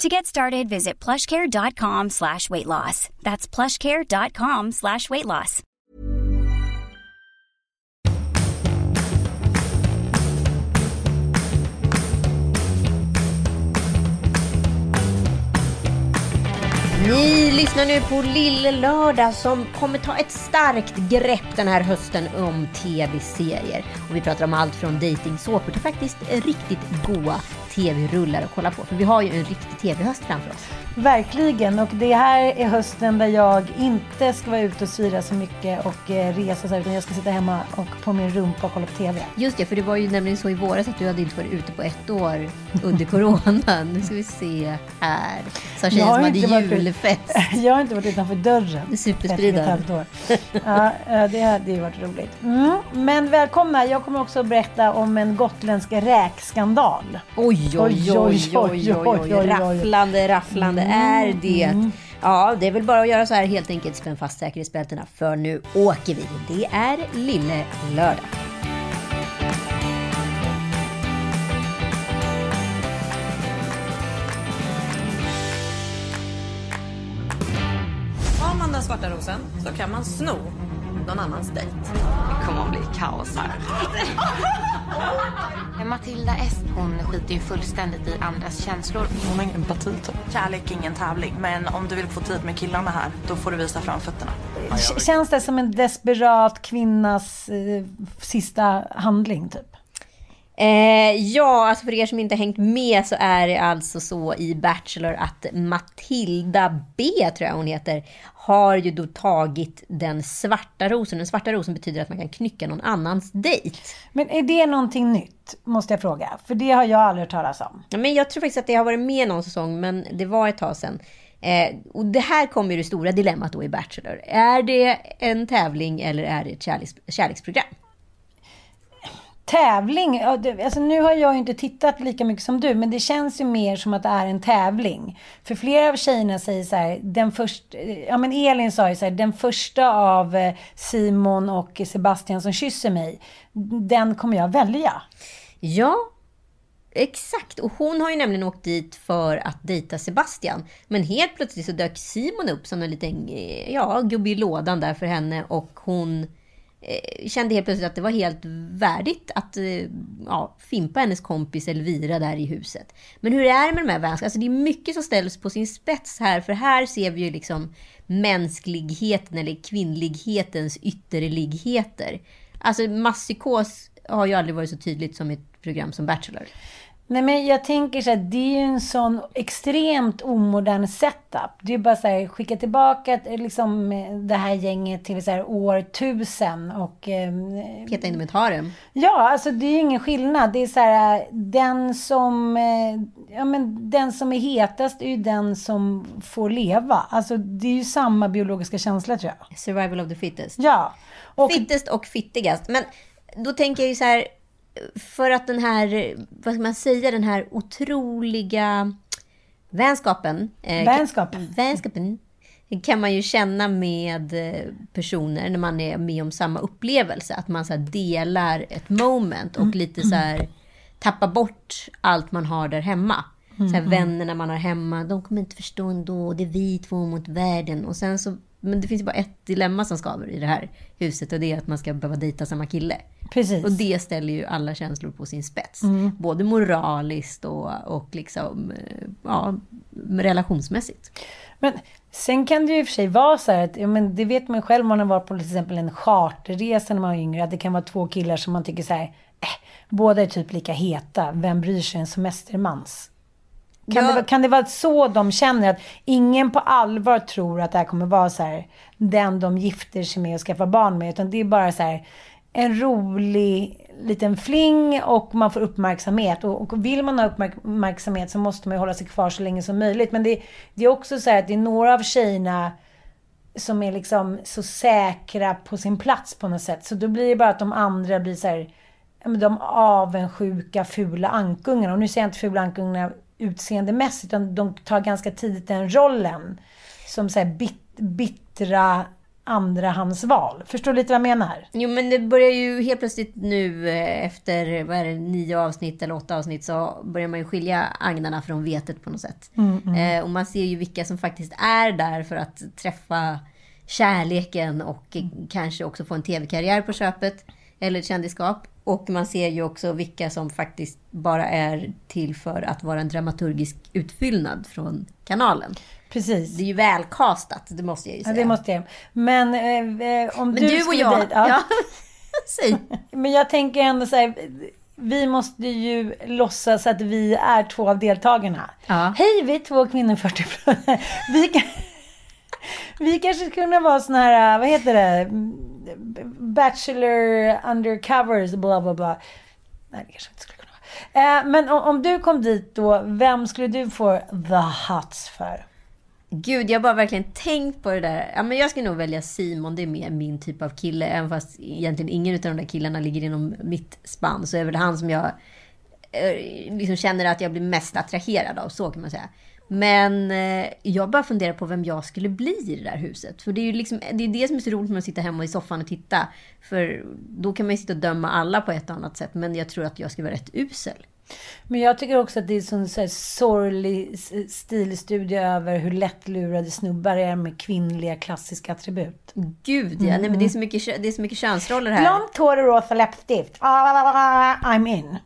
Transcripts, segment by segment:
To get started, visit plushcare.com slash weight loss. That's plushcare.com slash weight loss. Ni lyssnar nu på Lille Lördag som kommer ta ett starkt grepp den här hösten om tv-serier. Och vi pratar om allt från dejtingsåpor till faktiskt riktigt goa tv-rullar att kolla på. För vi har ju en riktig tv-höst framför oss. Verkligen, och det här är hösten där jag inte ska vara ute och svira så mycket och eh, resa så här, utan jag ska sitta hemma och på min rumpa och kolla på TV. Just det, för det var ju nämligen så i våras att du hade inte varit ute på ett år under coronan. Nu ska vi se här. Sa tjejen som hade julfest. jag har inte varit utanför dörren. Det är superspridare. ja, det hade ju varit roligt. Mm, men välkomna, jag kommer också att berätta om en gotländsk räkskandal. Oj, oj, oj, oj, oj, oj, rafflande, rafflande är det. Ja, det är väl bara att göra så här helt enkelt. Spänn fast säkerhetsbältena för nu åker vi. Det är Lille Lördag. Har man den svarta rosen så kan man sno någon annans dejt. Det kommer att bli kaos här. Matilda S, hon skiter ju fullständigt i andras känslor. Hon har ingen empati typ. Kärlek är ingen tävling, men om du vill få tid med killarna här, då får du visa fram fötterna. Känns det som en desperat kvinnas eh, sista handling typ? Eh, ja, alltså för er som inte hängt med så är det alltså så i Bachelor att Matilda B, tror jag hon heter, har ju då tagit den svarta rosen. Den svarta rosen betyder att man kan knycka någon annans dejt. Men är det någonting nytt, måste jag fråga? För det har jag aldrig hört talas om. Ja, men jag tror faktiskt att det har varit med någon säsong, men det var ett tag sedan. Eh, och det här kommer ju det stora dilemmat då i Bachelor. Är det en tävling eller är det ett kärleks kärleksprogram? Tävling? Alltså nu har jag ju inte tittat lika mycket som du, men det känns ju mer som att det är en tävling. För flera av tjejerna säger så här, den första, eh, ja men Elin sa ju så här, den första av eh, Simon och Sebastian som kysser mig, den kommer jag välja. Ja, Exakt, och hon har ju nämligen åkt dit för att dejta Sebastian. Men helt plötsligt så dök Simon upp som en liten eh, ja, gubbe i lådan där för henne och hon Eh, kände helt plötsligt att det var helt värdigt att eh, ja, fimpa hennes kompis Elvira där i huset. Men hur är det med de här vänskaperna? Alltså det är mycket som ställs på sin spets här, för här ser vi ju liksom mänskligheten eller kvinnlighetens ytterligheter. Alltså masspsykos har ju aldrig varit så tydligt som ett program som Bachelor. Nej men jag tänker så här, det är ju en sån extremt omodern setup. Det är bara så här, skicka tillbaka liksom, det här gänget till så här, år tusen och... Eh, Peta in dem i ett harem. Ja, alltså det är ju ingen skillnad. Det är så här, den som... Eh, ja men den som är hetast är ju den som får leva. Alltså det är ju samma biologiska känsla tror jag. Survival of the fittest. Ja. Och, fittest och fittigast. Men då tänker jag ju så här för att den här, vad ska man säga, den här otroliga vänskapen. Vänskapen. Eh, vänskapen kan man ju känna med eh, personer när man är med om samma upplevelse. Att man så delar ett moment och lite så här tappar bort allt man har där hemma. Så här, vännerna man har hemma, de kommer inte förstå ändå. Det är vi två mot världen. Och sen så, men det finns ju bara ett dilemma som skaver i det här huset och det är att man ska behöva dejta samma kille. Precis. Och det ställer ju alla känslor på sin spets. Mm. Både moraliskt och, och liksom, eh, ja, relationsmässigt. Men sen kan det ju i och för sig vara så här att, ja, men det vet man själv om man har varit på till exempel en charterresa när man var yngre, att det kan vara två killar som man tycker så här, eh, båda är typ lika heta, vem bryr sig en semestermans? Kan, Ja. det, kan det vara så de känner att ingen på allvar tror att det här kommer vara så här den de gifter sig med och skaffar barn med, utan det är bara så här en rolig liten fling och man får uppmärksamhet. Och, och vill man ha uppmärk- uppmärksamhet så måste man ju hålla sig kvar så länge som möjligt. Men det, det är också så här att det är några av tjejerna som är liksom så säkra på sin plats på något sätt. Så då blir det bara att de andra blir så här, de avundsjuka fula ankungarna. Och nu säger jag inte fula ankungarna utseendemässigt, utan de tar ganska tidigt den rollen. Som så här bit, bittra andrahandsval. Förstår du lite vad jag menar? Jo, men det börjar ju helt plötsligt nu eh, efter vad är det, nio avsnitt eller åtta avsnitt så börjar man ju skilja agnarna från vetet på något sätt. Eh, och man ser ju vilka som faktiskt är där för att träffa kärleken och eh, kanske också få en tv-karriär på köpet. Eller ett kändisskap. Och man ser ju också vilka som faktiskt bara är till för att vara en dramaturgisk utfyllnad från kanalen. Precis. Det är ju välkastat, det måste jag ju Ja, säga. det måste jag. Men eh, eh, om Men du, du, och jag, dejta- ja. Säg. Men jag tänker ändå så här, vi måste ju låtsas att vi är två av deltagarna. Ja. Hej, vi är två kvinnor 40 plus. Vi, kan, vi kanske skulle kunna vara såna här, vad heter det? Bachelor undercovers, bla bla bla. Nej, det kanske inte skulle kunna vara. Eh, men om, om du kom dit då, vem skulle du få the huts för? Gud, jag har bara verkligen tänkt på det där. Ja, men jag skulle nog välja Simon, det är mer min typ av kille. Även fast egentligen ingen av de där killarna ligger inom mitt spann. Så är det väl han som jag eh, liksom känner att jag blir mest attraherad av, så kan man säga. Men eh, jag bara funderar på vem jag skulle bli i det där huset. För det är ju liksom, det, är det som är så roligt med att sitta hemma i soffan och titta. För då kan man ju sitta och döma alla på ett annat sätt. Men jag tror att jag skulle vara rätt usel. Men jag tycker också att det är sån så här sorglig stilstudie över hur lättlurade snubbar är med kvinnliga klassiska attribut. Gud ja, nej men det är så mycket, kö- det är så mycket könsroller här. Blont hår och rosa läppstift. Ah, I'm in.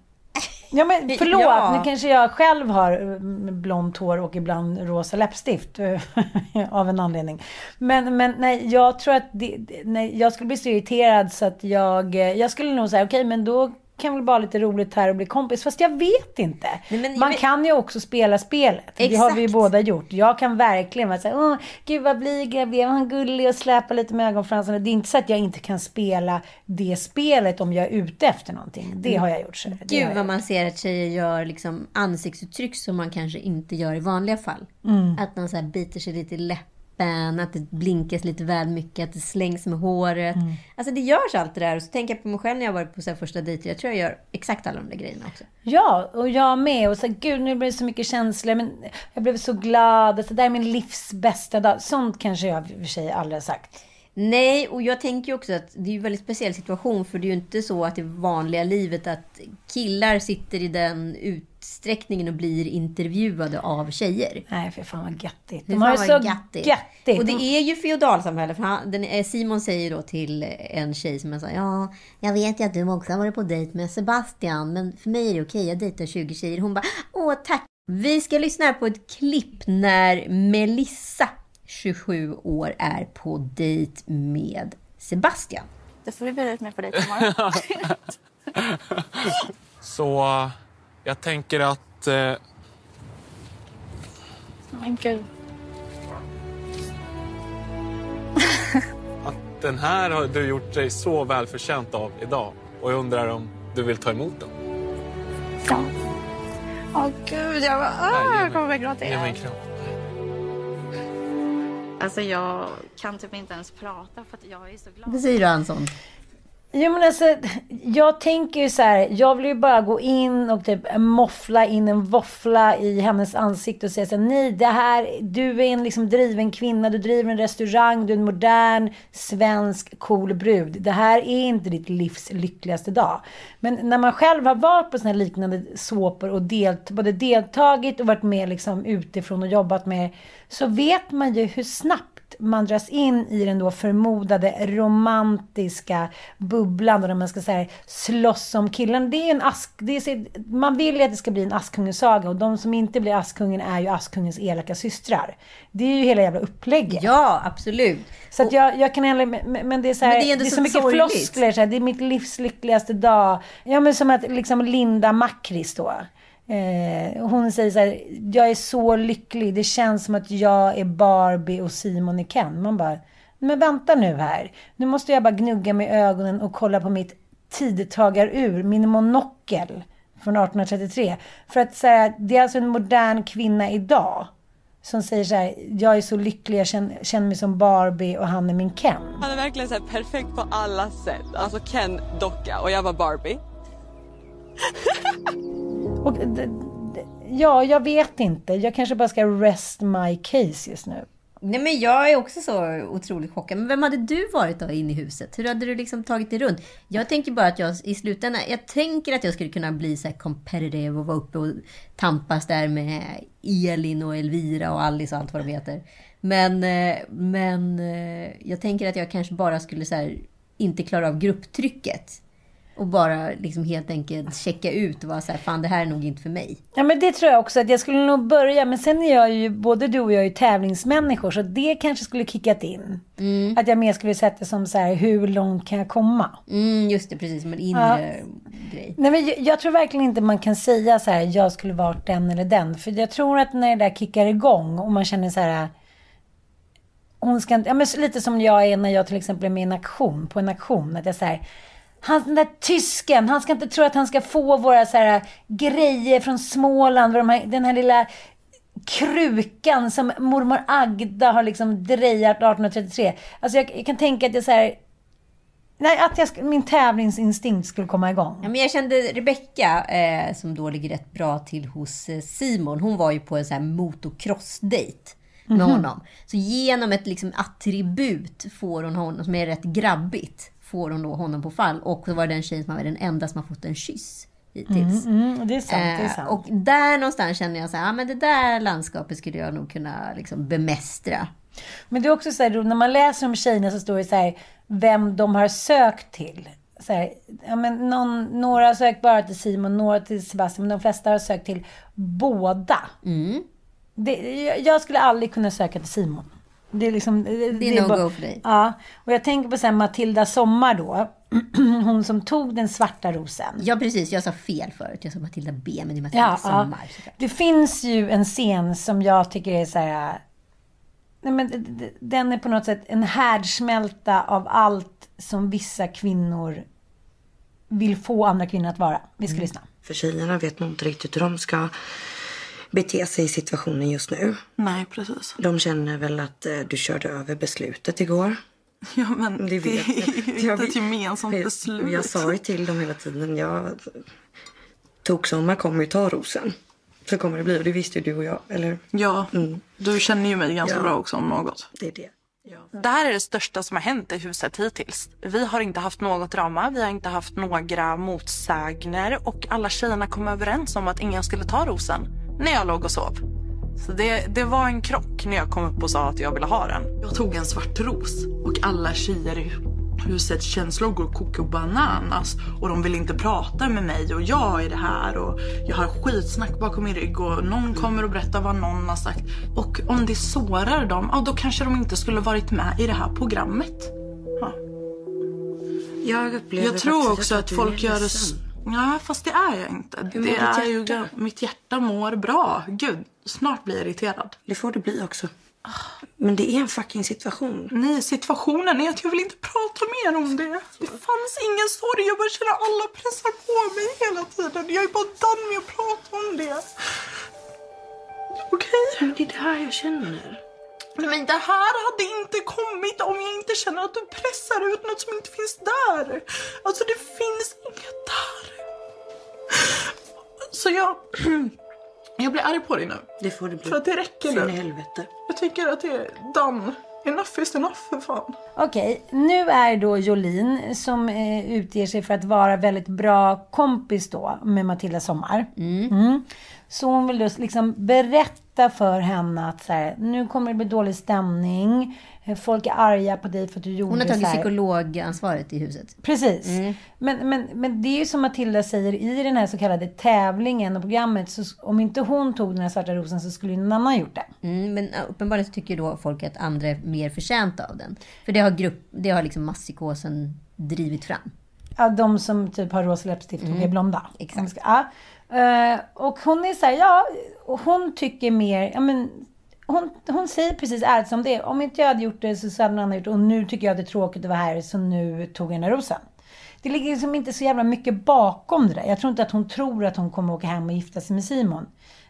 Ja men förlåt, Ja. nu kanske jag själv har mm, blont hår och ibland rosa läppstift. eh, av en anledning. Men, men nej, jag tror att det, nej, jag skulle bli så irriterad så att jag, eh, jag skulle nog säga okej men då kan väl bara lite roligt här och bli kompis. Fast jag vet inte. Nej, men- Man men- kan ju också spela spelet. Det har vi ju Exakt. båda gjort. Jag kan verkligen vara såhär, åh gud vad blyg jag blev, han gullig och släpa lite med ögonfransarna. Det är inte så att jag inte kan spela det spelet om jag är ute efter någonting. Det har jag gjort. Så Gud vad man ser att tjejer gör liksom ansiktsuttryck som man kanske inte gör i vanliga fall. Mm. Att man så biter sig lite i läppen, att det blinkas lite väl mycket, att det slängs med håret. Mm. Alltså det görs allt det där. Och så tänker jag på mig själv när jag varit på så första dejter. Jag tror jag gör exakt alla de där grejerna också. Ja, och jag med. Och så gud nu blir det så mycket känslor. Men jag blev så glad. Och så där är min livs bästa dag. Sånt kanske jag i och för sig aldrig har sagt. Nej, och jag tänker ju också att det är en väldigt speciell situation. För det är ju inte så att i vanliga livet att killar sitter i den utsträckningen och blir intervjuade av tjejer. Nej, för fan vad göttigt. De har det så göttigt. göttigt. Och det är ju feodalsamhälle. För han, den, eh, Simon säger då till en tjej som är så här, ja, jag vet ju att du också har varit på dejt med Sebastian, men för mig är det okej, jag dejtar 20 tjejer. Hon bara, åh tack. Vi ska lyssna här på ett klipp när Melissa, 27 år, är på dejt med Sebastian. Det får du bjuda ut mig på dejt imorgon. Så jag tänker att... Eh, Men gud. att den här har du gjort dig så välförtjänt av idag. Och jag undrar om du vill ta emot den? Ja. Åh gud, jag, Nej, ah, mig- jag kommer börja gråta Ge mig en igen. kram. Alltså jag kan typ inte ens prata för att jag är så glad. Vad säger du Anson? Jo men alltså, jag tänker ju så här, jag vill ju bara gå in och typ moffla in en våffla i hennes ansikte och säga så här, nej det här, du är en liksom driven kvinna, du driver en restaurang, du är en modern, svensk, cool brud. Det här är inte ditt livs lyckligaste dag. Men när man själv har varit på sådana här liknande såpor och delt, både deltagit och varit med liksom utifrån och jobbat med, så vet man ju hur snabbt man dras in i den då förmodade romantiska bubblan där man ska säga slåss om killen. Det är en ask, det är, man vill ju att det ska bli en Askungesaga och de som inte blir Askungen är ju Askungens elaka systrar. Det är ju hela jävla upplägget. Ja, absolut. Så att jag, jag kan heller, men det är så här, det är det är så, så mycket sorgligt. floskler. Så här, det är mitt livs lyckligaste dag. Ja men som att liksom Linda Makris då. Eh, hon säger så här, jag är så lycklig. Det känns som att jag är Barbie och Simon är Ken. Man bara, men vänta nu här. Nu måste jag bara gnugga med ögonen och kolla på mitt tidtagarur, min monokel från 1833. För att säga, det är alltså en modern kvinna idag som säger så här, jag är så lycklig, jag känner, känner mig som Barbie och han är min Ken. Han är verkligen så här perfekt på alla sätt. Alltså Ken docka och jag var Barbie. Och, ja, jag vet inte. Jag kanske bara ska rest my case just nu. Nej men jag är också så otroligt chockad. Men vem hade du varit då inne i huset? Hur hade du liksom tagit dig runt? Jag tänker bara att jag i slutändan, jag tänker att jag skulle kunna bli så här competitive och vara uppe och tampas där med Elin och Elvira och Alice och allt vad de heter. Men, eh, men eh, jag tänker att jag kanske bara skulle så här, inte klara av grupptrycket. Och bara liksom helt enkelt checka ut och vara så här, fan det här är nog inte för mig. Ja, men det tror jag också att jag skulle nog börja. Men sen är jag ju, både du och jag är ju tävlingsmänniskor. Så det kanske skulle kickat in. Att jag mer skulle det som så här, hur långt kan jag komma? Mm, just det, precis som en inre grej. Nej, men jag, jag tror verkligen inte man kan säga så här, jag skulle varit den eller den. För jag tror att när det där kickar igång och man känner så här, hon ska inte, ja men så lite som jag är när jag till exempel är med i en aktion, på en aktion. Att jag säger han, den där tysken, han ska inte tro att han ska få våra så här, grejer från Småland. De här, den här lilla krukan som mormor Agda har liksom drejat 1833. Alltså jag, jag kan tänka att jag så här, nej, att jag, min tävlingsinstinkt skulle komma igång. Ja, men jag kände Rebecca, eh, som då ligger rätt bra till hos eh, Simon, hon var ju på en sån här motocross-date med Mhm. honom. Så genom ett liksom, attribut får hon honom, som är rätt grabbigt, får hon då honom på fall. Och så var det den tjejen som var den enda som har fått en kyss hittills. Mm, mm, det är sant, det är Eh, sant. och där någonstans känner jag så här, ja men det där landskapet skulle jag nog kunna liksom bemästra. Men det är också så här, när man läser om tjejerna så står det så här, vem de har sökt till. Så här, ja, men någon, några har sökt bara till Simon, några till Sebastian, men de flesta har sökt till båda. Mm. Det, jag skulle aldrig kunna söka till Simon. Det är liksom... Det, Det är no-go för dig. Ja. Och jag tänker på så här Matilda Sommar då. Hon som tog den svarta rosen. Ja precis, jag sa fel förut. Jag sa Matilda B, men det är Matilda Ja, Sommar. ja. Det finns ju en scen som jag tycker är så här... Nej, men den är på något sätt en härdsmälta av allt som vissa kvinnor vill få andra kvinnor att vara. Vi ska lyssna. För tjejerna vet nog inte riktigt hur de ska bete sig i situationen just nu. Nej, precis. De känner väl att eh, du körde över beslutet igår. Ja, men det, vet är jag. ju Jag inte ett gemensamt jag- beslut. Jag sa ju till dem hela tiden. Jag... Toksommar kommer ju ta rosen. Så kommer det bli. Och det visste ju du och jag, eller? Ja, du känner ju mig ganska Ja. bra också om något. Det är det. Det här är det största som har hänt i huset hittills. Vi har inte haft något drama, vi har inte haft några motsägner och alla tjejerna kom överens om att ingen skulle ta rosen när jag låg och sov. Så det, det var en krock när jag kom upp och sa att jag ville ha den. Jag tog en svart ros och alla tjejer i husets känslor går koko bananas och de vill inte prata med mig och jag är det här och jag har skitsnack bakom min rygg och någon kommer och berättar vad någon har sagt. Och om det sårar dem, ja då kanske de inte skulle varit med i det här programmet. Ja. Jag Jag tror också att du folk gör det... Ja, fast det är jag inte. Det ditt är ju... Mitt hjärta mår bra. Gud, snart blir jag irriterad. Det får du bli också. Men det är en fucking situation. Nej, situationen är att jag vill inte prata mer om det. Det fanns ingen sorg. Jag bara känner att alla pressar på mig hela tiden. Jag är bara done med att prata om det. Okej? Men det är det här jag känner. Men det här hade inte kommit om jag inte känner att du pressar ut något som inte finns där. Alltså det finns inget där. Så jag... Jag blir arg på dig nu. Det får du bli. För att det räcker nu. helvete. Jag tycker att det är done. Enough is enough för fan. Okej, nu är då Jolin som eh, utger sig för att vara väldigt bra kompis då med Matilda Sommar. Mm. Så hon vill då liksom berätta för henne att så här, nu kommer det bli dålig stämning. Folk är arga på dig för att du gjorde Hon har tagit så här. psykologansvaret i huset. Precis. Men, men, men det är ju som Matilda säger i den här så kallade tävlingen och programmet. Så om inte hon tog den här svarta rosen så skulle ju någon annan gjort det. Mm, men uppenbarligen tycker då folk att andra är mer förtjänta av den. För det har, grupp, det har liksom masspsykosen drivit fram. Ja, de som typ har rosa läppstift och är blonda. Mm. Exakt. Ska- Ja. Eh, och hon är så här, ja, hon tycker mer, ja men hon, hon säger precis ärligt som det är. Om inte jag hade gjort det så hade någon annan gjort det. Och nu tycker jag att det är tråkigt att vara här så nu tog jag den här rosen. Det ligger liksom inte så jävla mycket bakom det där. Jag tror inte att hon tror att hon kommer åka hem och gifta sig med Simon.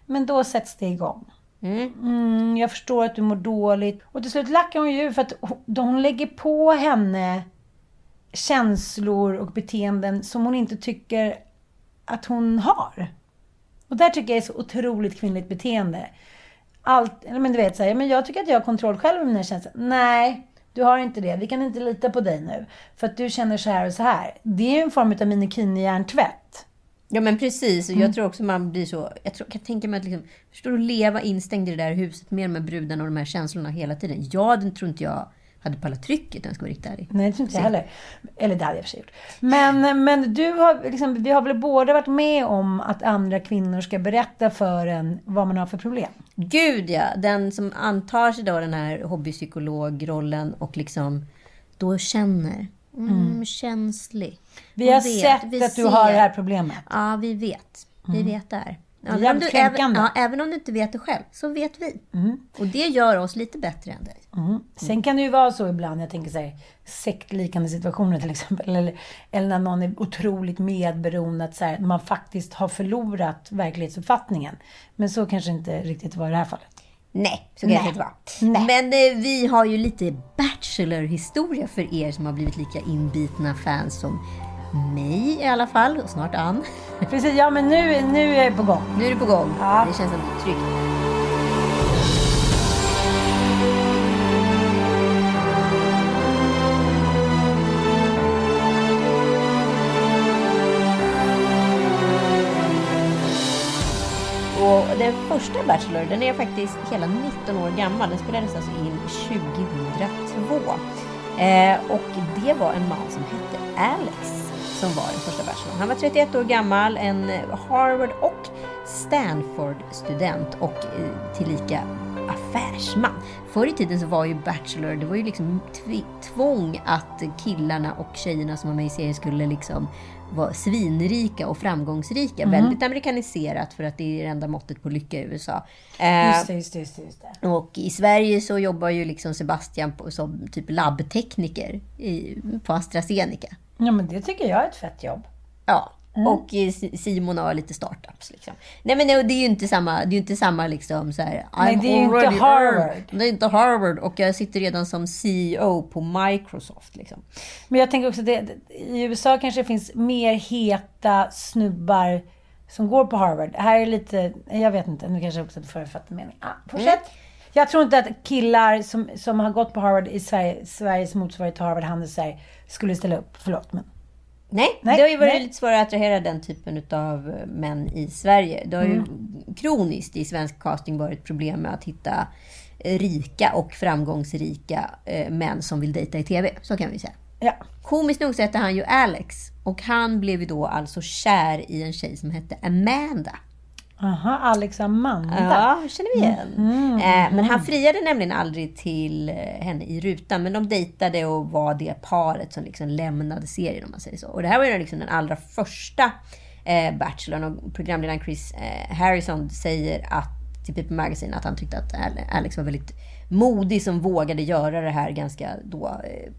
Men då sätts det igång. Mm, jag förstår att du mår dåligt. Och till slut lackar hon ju för att hon lägger på henne känslor och beteenden som hon inte tycker att hon har. Och där tycker jag är så otroligt kvinnligt beteende. Allt, men du vet såhär, men jag tycker att jag har kontroll själv över mina känslor. Nej, du har inte det. Vi kan inte lita på dig nu. För att du känner så här och så här. Det är ju en form av minikini-hjärntvätt. Ja men precis, och jag tror också man blir så... Jag tror, kan tänka mig att liksom, förstår du, leva instängd i det där huset med de här brudarna och de här känslorna hela tiden. Den tror inte jag hade pallat trycket om jag ska vara riktigt ärlig. Nej, det tror inte jag heller. Eller det hade jag för sig gjort. Men, men du har, liksom, vi har väl båda varit med om att andra kvinnor ska berätta för en vad man har för problem. Gud ja! Den som antar sig då den här hobbypsykologrollen och liksom då känner. Mm, Känslig. Vi har vet, sett vi att du ser. har det här problemet. Ja, vi vet. Vi vet det här. Är Även om, du, även, ja, även om du inte vet det själv, så vet vi. Och det gör oss lite bättre än dig. Sen kan det ju vara så ibland, jag tänker så här, sektliknande situationer till exempel. Eller, eller när någon är otroligt medberoende, att så här, man faktiskt har förlorat verklighetsuppfattningen. Men så kanske inte riktigt var i det här fallet. Nej, så kan det inte vara. Nej. Men eh, vi har ju lite Bachelor-historia för er som har blivit lika inbitna fans som mig i alla fall, och snart Ann. Precis, ja men nu, nu är jag på gång. Nu är det på gång. Ja. Det känns ändå tryggt. Och den första Bachelor, den är faktiskt hela 19 år gammal. Den spelades alltså in 2002. Eh, och det var en man som hette Alex som var den första Bachelorn. Han var 31 år gammal, en Harvard och Stanford-student och eh, tillika affärsman. Förr i tiden så var ju Bachelor, det var ju liksom tv- tvång att killarna och tjejerna som var med i serien skulle liksom vara svinrika och framgångsrika. Väldigt amerikaniserat för att det är det enda måttet på lycka i USA. Eh, Just det, just det, just det. Just det. och i Sverige så jobbar ju liksom Sebastian på, som typ labbtekniker i, på AstraZeneca. Ja men det tycker jag är ett fett jobb. Ja. Och eh, Si- Simon har lite startups. Liksom. Nej men det det är ju inte samma, det är inte samma liksom så här, Nej, det är ju inte Harvard. earned. Det är inte Harvard och jag sitter redan som CEO på Microsoft. Liksom. Men jag tänker också att det, i USA kanske det finns mer heta snubbar som går på Harvard. Här är lite, jag vet inte, nu kanske jag också författar mening. Ah, fortsätt. Jag tror inte att killar som, som har gått på Harvard i Sverige, Sveriges motsvarighet till Harvard Handelsverk skulle ställa upp. Förlåt men. Nej, Nej, det har ju varit nej. lite svårare att attrahera den typen av män i Sverige. Det har ju Mm. kroniskt i svensk casting varit problem med att hitta eh, rika och framgångsrika eh, män som vill dejta i TV. Så kan vi säga. Ja. Komiskt nog så hette han ju Alex. Och han blev ju då alltså kär i en tjej som hette Amanda. Aha, Alex Amanda. Ja, känner vi igen. Mm. Eh, men han friade nämligen aldrig till eh, henne i rutan. Men de dejtade och var det paret som liksom lämnade serien om man säger så. Och det här var ju liksom den allra första eh, Bachelorn. Och programledaren Chris eh, Harrison säger att, till People Magazine att han tyckte att Al- Alex var väldigt modig som vågade göra det här ganska då eh,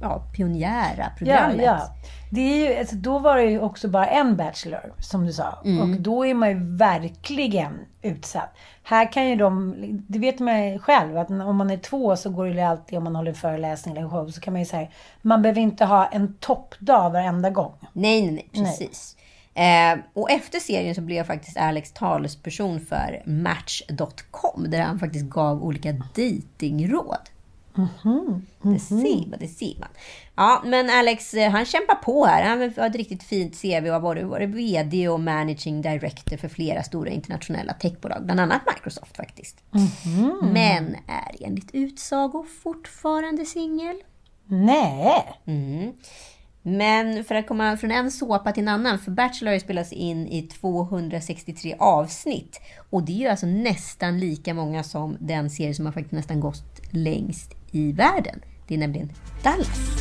ja, pionjära Ja, programmet. ja. Det är ju, alltså, då var det ju också bara en Bachelor, som du sa. Mm. Och då är man ju verkligen utsatt. Här kan ju de, det vet man ju själv, att om man är två så går det ju alltid, om man håller föreläsning eller show, så kan man ju säga, man behöver inte ha en toppdag varenda gång. Nej, nej, nej, precis. Eh, och efter serien så blev faktiskt Alex talesperson för Match.com där han faktiskt gav olika datingråd. Det ser man, det ser man. Ja, men Alex, eh, han kämpar på här. Han har ett riktigt fint CV och har varit, varit VD och Managing Director för flera stora internationella techbolag, bland annat Microsoft faktiskt. Men är enligt utsago fortfarande singel. Nej. Mm. Men för att komma från en såpa till en annan, för Bachelor har spelats in i 263 avsnitt. Och det är ju alltså nästan lika många som den serie som har faktiskt nästan gått längst i världen. Det är nämligen Dallas.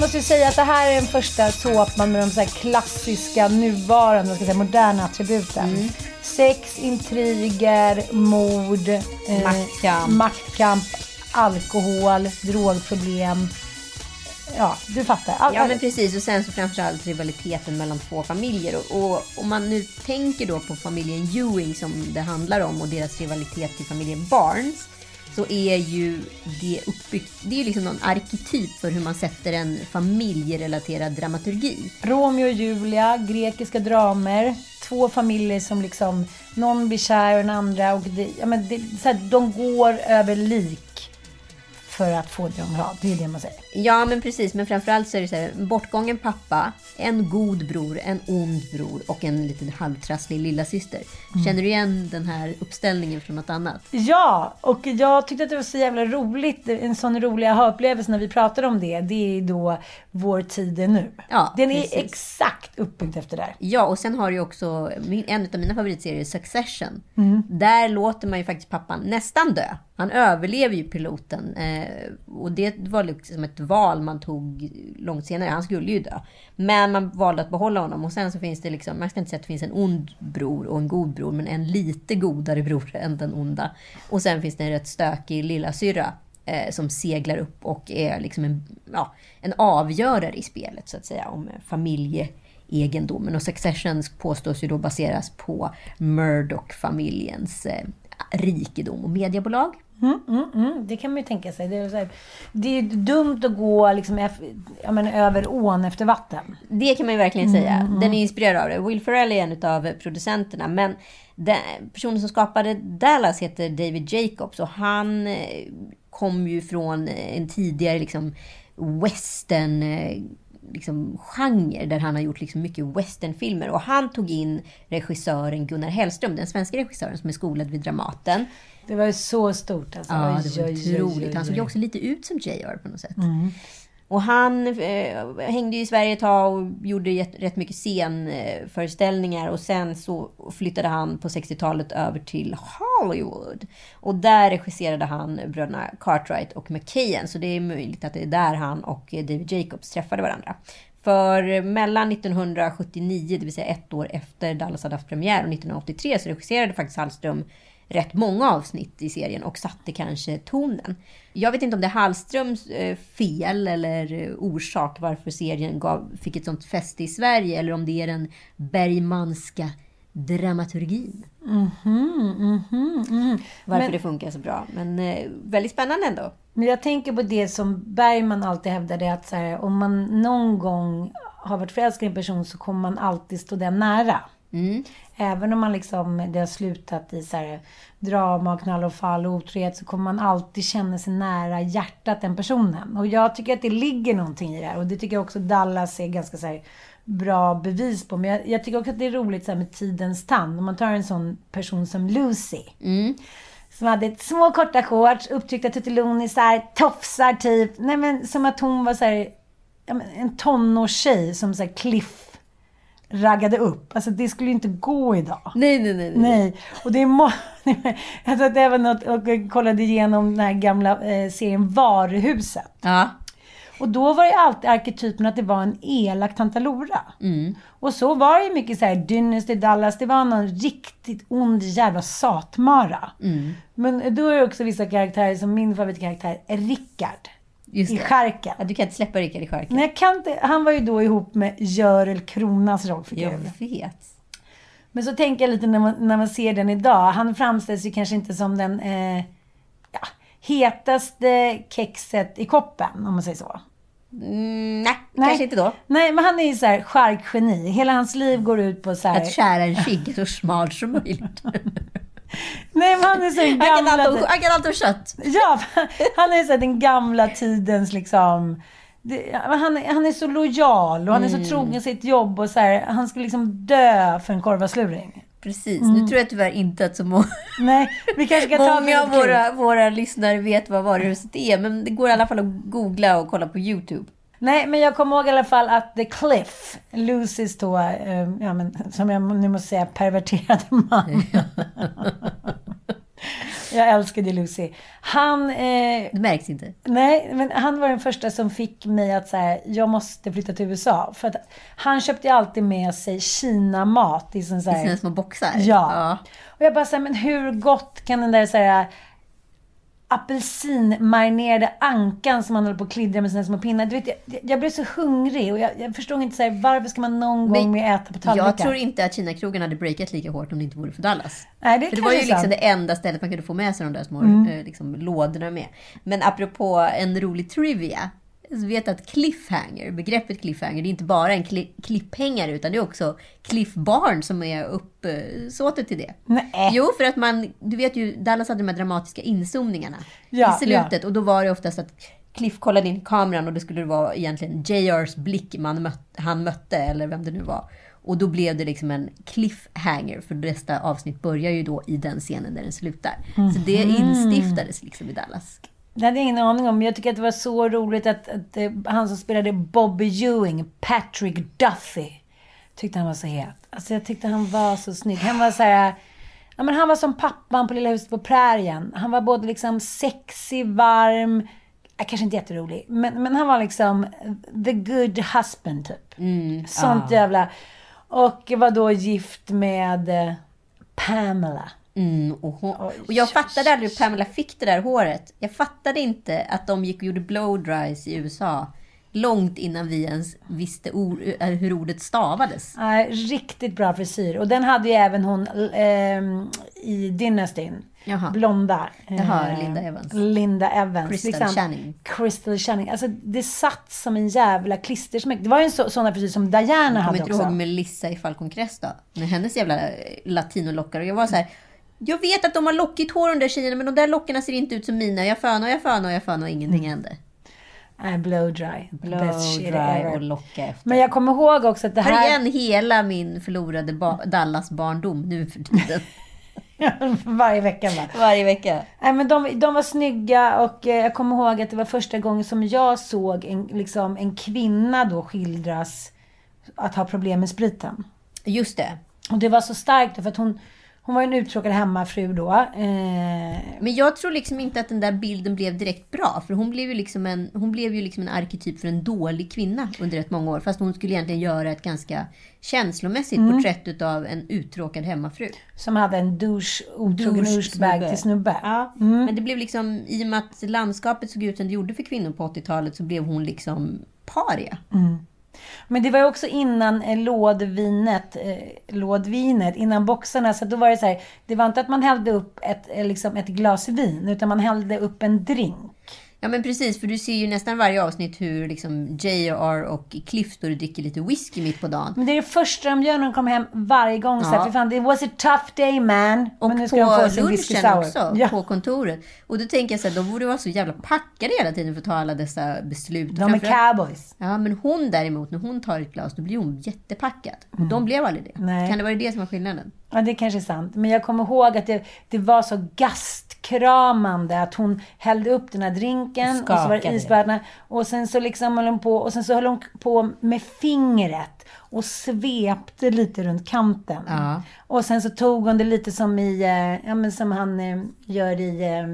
måste ju säga att det här är den första såpan med de så här klassiska, nuvarande, ska jag säga, moderna attributen. Sex, intriger, mord, eh, Maktkamp. maktkamp, alkohol, drogproblem. Ja, du fattar. All, Ja men precis, och sen så framförallt rivaliteten mellan två familjer. Och, om man nu tänker då på familjen Ewing som det handlar om och deras rivalitet till familjen Barnes. Så är ju det uppbyggt, det är liksom någon arketyp för hur man sätter en familjerelaterad dramaturgi. Romeo och Julia, grekiska dramer. Två familjer som liksom, någon blir kär och den andra. Och det, ja, men det, så här, de går över lik för att få det de vill ha. Det är det man säger. Ja men precis, men framförallt så är det så här, en bortgången pappa, en god bror, en ond bror och en liten halvtrasslig lilla syster. Känner du igen den här uppställningen från något annat? Ja, och jag tyckte att det var så jävla roligt. En sån rolig aha-upplevelse när vi pratade om det. Det är då Vår tid är nu. Ja, Den är precis. exakt uppbyggd efter det. här. Ja, och sen har du ju också en av mina favoritserier, Succession. Mm. Där låter man ju faktiskt pappan nästan dö. Han överlever ju piloten. Eh, och det var liksom ett val man tog långt senare. Han skulle ju dö. Men man valde att behålla honom. Och sen så finns det liksom, man ska inte säga att det finns en ond bror och en god bror. Men en lite godare bror än den onda. Och sen finns det en rätt stökig lillasyrra eh, som seglar upp och är liksom en, ja, en avgörare i spelet så att säga. Om familjeegendomen. Och Succession påstås ju då baseras på Murdoch-familjens eh, rikedom och mediebolag. Mm, mm, mm. Det kan man ju tänka sig. Det är, här, det är dumt att gå liksom, eff- ja, men, över ån efter vatten. Det kan man ju verkligen säga. Mm, Den är inspirerad av det. Will Ferrell är en av producenterna. Men den personen som skapade Dallas heter David Jacobs. Och han eh, kom ju från en tidigare liksom, western eh, liksom, genre. Där han har gjort liksom, mycket westernfilmer. Och han tog in regissören Gunnar Hellström. Den svenska regissören som är skolad vid Dramaten. Det var ju så stort alltså. Ja, Oj, det var oj, otroligt. oj, Han såg ju också lite ut som JR på något sätt. Mm. Och han eh, hängde ju i Sverige ett tag och gjorde rätt, rätt mycket scenföreställningar. Och sen så flyttade han på 60-talet över till Hollywood. Och där regisserade han bröderna Cartwright och McKayen. Så det är möjligt att det är där han och David Jacobs träffade varandra. För mellan 1979, det vill säga ett år efter Dallas hade haft premiär, och 1983 så regisserade faktiskt Hallström rätt många avsnitt i serien och satte kanske tonen. Jag vet inte om det är Hallströms eh, fel eller eh, orsak varför serien gav, fick ett sånt fäste i Sverige eller om det är den Bergmanska dramaturgin. Mhm, mhm, mhm. Varför Men- det funkar så bra. Men eh, väldigt spännande ändå. Men jag tänker på det som Bergman alltid hävdade att så här, om man någon gång har varit förälskad i en person så kommer man alltid stå den nära. Mm. Även om man liksom, det har slutat i så här, drama, knall och fall och otrohet så kommer man alltid känna sig nära hjärtat den personen. Och jag tycker att det ligger någonting i det här. Och det tycker jag också Dallas är ganska så här, bra bevis på. Men jag, jag tycker också att det är roligt så här, med tidens tand. Om man tar en sån person som Lucy. Mm. Som hade ett små korta shorts, upptryckta tuttilonisar, tofsar typ. Nej men som att hon var så här, en tonårstjej som så här Cliff raggade upp. Alltså det skulle ju inte gå idag. Nej, nej, nej. Nej, och det är må- Jag satt även och, och kollade igenom den här gamla eh, serien Varuhuset. Ja. Och då var det alltid arketypen att det var en elak Tantalora. Mm. Och så var det ju mycket så här, Dynasty Dallas, det var någon riktigt ond jävla satmara. Mm. Men då är det också vissa karaktärer, som min favoritkaraktär är Rickard. Just I. Skärken. Ja, du kan inte släppa Rickard i skärken. Nej, jag kan inte, han var ju då ihop med Görel Kronas rollfigur. Jag vet. Men så tänker jag lite när man, när man ser den idag. Han framställs ju kanske inte som den eh, ja, hetaste kexet i koppen, om man säger så. Mm, nej, kanske inte då. Nej, men han är ju så här charkgeni. Hela hans liv går ut på så här... Att skära en skinka så smalt som möjligt. Nej, men han är så kan gamla... kan om kött. Ja, han är så den gamla tidens liksom... Det, han, är- han är så lojal och han är så Mm. trogen sitt jobb och så här, han skulle liksom dö för en korvasluring. Precis. Mm. Nu tror jag tyvärr inte att så må- Nej, vi kanske ta många av våra, våra lyssnare vet vad varuhuset är. Men det går i alla fall att googla och kolla på YouTube. Nej, men jag kommer ihåg i alla fall att The Cliff, Lucys då, eh, ja, men, som jag nu måste säga, perverterade man. jag älskade Lucy. Han... Eh, Det märks inte. Nej, men han var den första som fick mig att säga, jag måste flytta till USA. För att han köpte ju alltid med sig Kina-mat i sin så I sina små boxar. Ja. Och jag bara säger, men hur gott kan den där så här apelsinmarinerade ankan som man håller på att klidra med sina små pinnar. Du vet, jag, jag blev så hungrig och jag, jag förstod inte så här, varför ska man någon gång mer äta på tallrikar? Jag tror inte att Kina-krogen hade breakat lika hårt om det inte vore för Dallas. Nej, det för det var ju liksom det enda stället man kunde få med sig de där små Mm. eh, liksom, lådorna med. Men apropå en rolig trivia. Vet att cliffhanger, begreppet cliffhanger, det är inte bara en kli- klipphängare utan det är också Cliff Barn som är uppsåtet till det. Nej. Jo, för att man, du vet ju, Dallas hade de här dramatiska inzoomningarna Ja, i slutet. Och då var det oftast att Cliff kollade in kameran och det skulle vara egentligen JRs blick man mött, han mötte, eller vem det nu var. Och då blev det liksom en cliffhanger, för nästa avsnitt börjar ju då i den scenen där den slutar. Så det Mhm. instiftades liksom i Dallas. Det hade jag ingen aning om. Jag tycker att det var så roligt att, att eh, han som spelade Bobby Ewing, Patrick Duffy, tyckte han var så het. Alltså jag tyckte han var så snygg. Han var så här... Ja, men han var som pappan på Lilla huset på prärien. Han var både liksom sexig, varm, kanske inte jätterolig, men, men han var liksom the good husband typ. Sånt ja. jävla... Och var då gift med eh, Pamela. Mm, och, hon, och jag fattade aldrig hur Pamela fick det där håret. Jag fattade inte att de gick och gjorde blow dries i USA långt innan vi ens visste or, eh, hur ordet stavades. Nej, riktigt bra frisyr. Och den hade ju även hon ehm, i Dynastyn. Jaha. Blonda. Jaha, Eh, Linda Evans. Linda Evans. liksom Crystal Channing. Crystal Channing. Alltså det satt som en jävla klistersmäck. Det var ju en så, sån frisyr som Diana Jag hade kommer inte också. ihåg Melissa i Falcon Crest då. Med hennes jävla eh, latinolockar. Och jag var så här. Jag vet att de har lockigt hår de där tjejerna, men de där lockarna ser inte ut som mina. Jag fönar jag fönar jag fönar och ingenting Mm. hände. Nej, blow dry. Blow Best shit dry ever. och locka efter. Men jag kommer ihåg också att det Här här... igen hela min förlorade ba- Dallas-barndom nu för tiden. Varje vecka va? Varje vecka. Nej, men de, de var snygga och eh, jag kommer ihåg att det var första gången som jag såg en, liksom, en kvinna då skildras att ha problem med spriten. Just det. Och det var så starkt för att hon, hon var ju en uttråkad hemmafru då. Eh, Men jag tror liksom inte att den där bilden blev direkt bra. För hon blev ju liksom en, hon blev ju liksom en arketyp för en dålig kvinna under rätt många år. Fast hon skulle egentligen göra ett ganska känslomässigt Mm. porträtt utav en uttråkad hemmafru. som hade en douche, otrogen Douche douchebag till snubbe. Ja, Men det blev liksom, i och med att landskapet såg ut som det gjorde för kvinnor på 80-talet så blev hon liksom paria. Men det var ju också innan eh, lådvinet, eh, lådvinet, innan boxarna. Så då var det så här, det var inte att man hällde upp ett, eh, liksom ett glas vin, utan man hällde upp en drink. Ja men precis, för du ser ju nästan varje avsnitt hur liksom J.R. och Cliff står och dricker lite whisky mitt på dagen. Men det är det första de gör när de kommer hem varje gång. Så Ja. här, för fan, it was a tough day man. Och Men nu ska på de få sin whisky lunchen sour. också, Ja. på kontoret. Och då tänker jag så här, de borde vara så jävla packade hela tiden för att ta alla dessa beslut. De är cowboys. Ja, men hon däremot, när hon tar ett glas, då blir hon jättepackad. Och de blev aldrig det. Mm. Nej. Kan det vara det som var skillnaden? Ja, det kanske är sant. Men jag kommer ihåg att det, det var så gastkramande att hon hällde upp den här drinken och så var det Skakade. isbärna. Och sen så liksom höll hon på och sen så höll hon på med fingret och svepte lite runt kanten. Ja. Och sen så tog hon det lite som i, eh, ja men som han eh, gör i eh,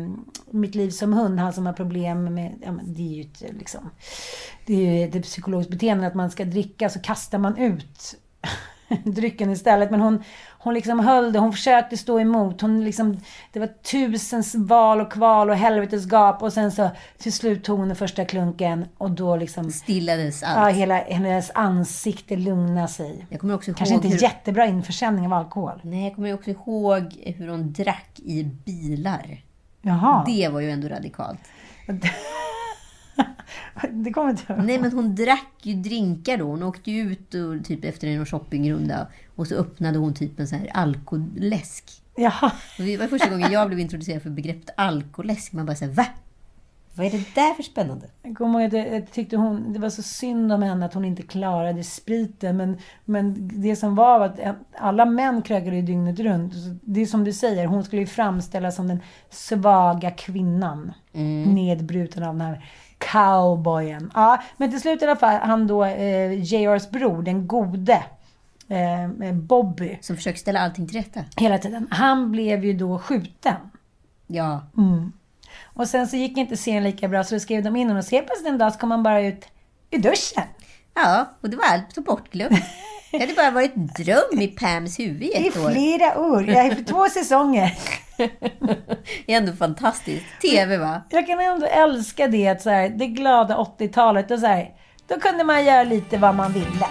Mitt liv som hund, han som har problem med, ja men det är ju ett, liksom, det är ju ett psykologiskt beteende att man ska dricka så kastar man ut drycken istället. Men hon, hon liksom höll det, hon försökte stå emot. Hon liksom, det var tusens val och kval och helvetes gap. Och sen så till slut tog hon den första klunken och då liksom... Stillades allt. Ja, hela hennes ansikte lugnade sig. Jag kommer också ihåg Kanske inte hur... jättebra införsäljning av alkohol. Nej, jag kommer också ihåg hur hon drack i bilar. Jaha. Det var ju ändå radikalt. Det kommer inte jag. Nej, men hon drack ju drinkar då. Hon åkte ju ut och, typ efter en shoppingrunda och så öppnade hon typ en sån här alkoläsk. Jaha. Och Det var första gången jag blev introducerad för begreppet alkoläsk. Man bara säger va? Vad är det där för spännande? Jag kommer ihåg att jag, jag tyckte hon, det var så synd om henne att hon inte klarade spriten. Men, men det som var var att alla män krökade ju dygnet runt. Så Det är som du säger, hon skulle ju framställas som den svaga kvinnan. Nedbruten av den här cowboyen. Ja, men till slut i alla fall, han då, eh, JRs bror, den gode. Eh, Bobby. Som försöker ställa allting till rätta. Hela tiden. Han blev ju då skjuten. Ja. Mm. Och sen så gick inte serien lika bra så då skrev de in honom och så helt plötsligt en dag så kom han bara ut ur duschen. Ja, och det var allt så bortglömt. Det hade bara varit en dröm i Pams huvud i I ett år. flera år, ja, i två säsonger. Det är ändå fantastiskt. TV va? Jag kan ändå älska det, att så här, det glada 80-talet. Och så här, då kunde man göra lite vad man ville.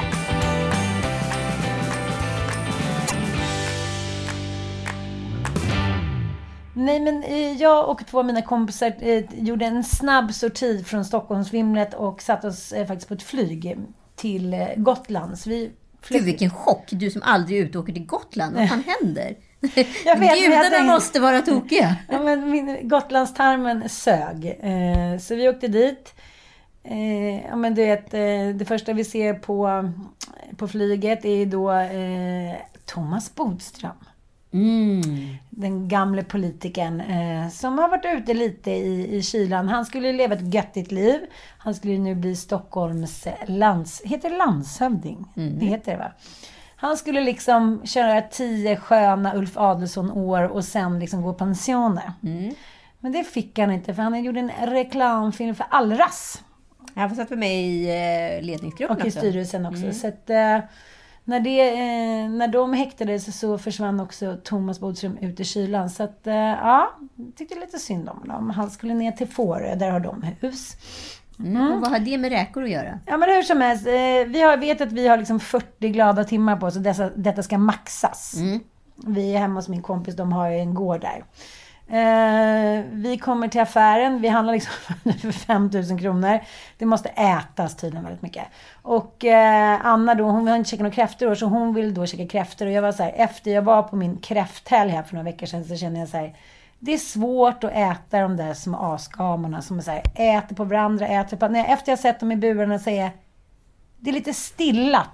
Nej men eh, jag och två av mina kompisar eh, gjorde en snabb sorti från Stockholmsvimlet och satte oss eh, faktiskt på ett flyg till Gotland. Så vi flög- Gud vilken chock! Du som aldrig är ute och åker till Gotland. Vad fan händer? Jag vet, men jag Gudarna tänkte- måste vara tokiga. Ja, men min Gotlandstarmen sög. Så vi åkte dit. Ja, men du vet, det första vi ser på, på flyget är då Thomas Bodström. Mm. Den gamle politikern eh, som har varit ute lite i, i kylan. Han skulle leva ett göttigt liv. Han skulle nu bli Stockholms lands... Heter det landshövding? Det heter det va? Han skulle liksom köra tio sköna Ulf Adelsohn-år och sen liksom gå pensioner. Men det fick han inte för han gjorde en reklamfilm för Allras. Han satt med i eh, ledningsgruppen Och i också. styrelsen också. Mm. Så att, eh, när, det, eh, när de häktades så försvann också Thomas Bodström ut i kylan. Så att, eh, ja, tyckte lite synd om honom. Han skulle ner till Fårö, där har de hus. Mm. Och vad har det med räkor att göra? Ja men hur som helst, eh, vi har, vet att vi har liksom 40 glada timmar på oss och dessa, detta ska maxas. Vi är hemma hos min kompis, de har ju en gård där. Eh, vi kommer till affären, vi handlar liksom för 5000 kronor. Det måste ätas tydligen väldigt mycket. Och eh, Anna då, hon har inte käkat några kräftor i år, så hon vill då käka kräftor. Och jag var så här, efter jag var på min kräfthelg här för några veckor sedan så kände jag så här, det är svårt att äta de där små asgamorna som är så här, äter på varandra, äter på... Nej, efter jag sett dem i burarna så är jag, det är lite stilla,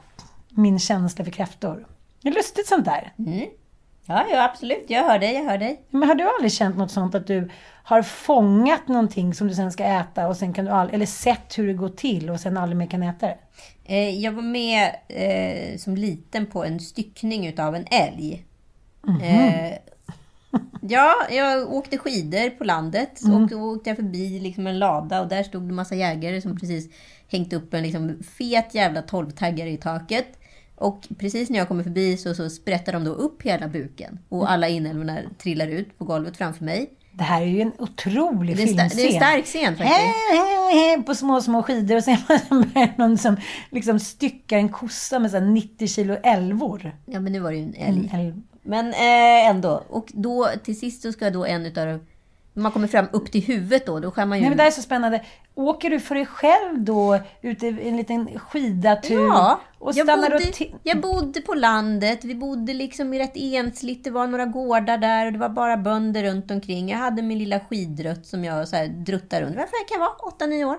min känsla för kräftor. Det är lustigt sånt där. Mm. Ja, ja, absolut. Jag hör dig, jag hör dig. Men har du aldrig känt något sånt att du har fångat någonting som du sen ska äta och sen kan du aldrig, eller sett hur det går till och sen aldrig mer kan äta det? Eh, jag var med eh, som liten på en styckning utav en älg. Eh, ja, jag åkte skidor på landet. Mm. Och då åkte jag förbi liksom en lada och där stod det massa jägare som precis hängt upp en liksom fet jävla tolvtaggare i taket. Och precis när jag kommer förbi så, så sprättar de då upp hela buken. Och alla inälvorna trillar ut på golvet framför mig. Det här är ju en otrolig Det filmscen. det är en stark scen faktiskt. Hej, hej, hej, på små, små skidor och sen är det någon som liksom styckar en kossa med så här 90 kilo älvor. Ja, men nu var det ju en älg. En älv. Men eh, ändå. Och då till sist så ska då en utav man kommer fram upp till huvudet då, då skär man ju... Nej, men det här är så spännande. Åker du för dig själv då ut i en liten skidatur? Ja, och jag bodde, och jag bodde på landet. Vi bodde liksom i rätt ensligt. Det var några gårdar där och det var bara bönder runt omkring. Jag hade min lilla skidrutt som jag så här druttade runt. Varför kan jag vara? 8-9 år.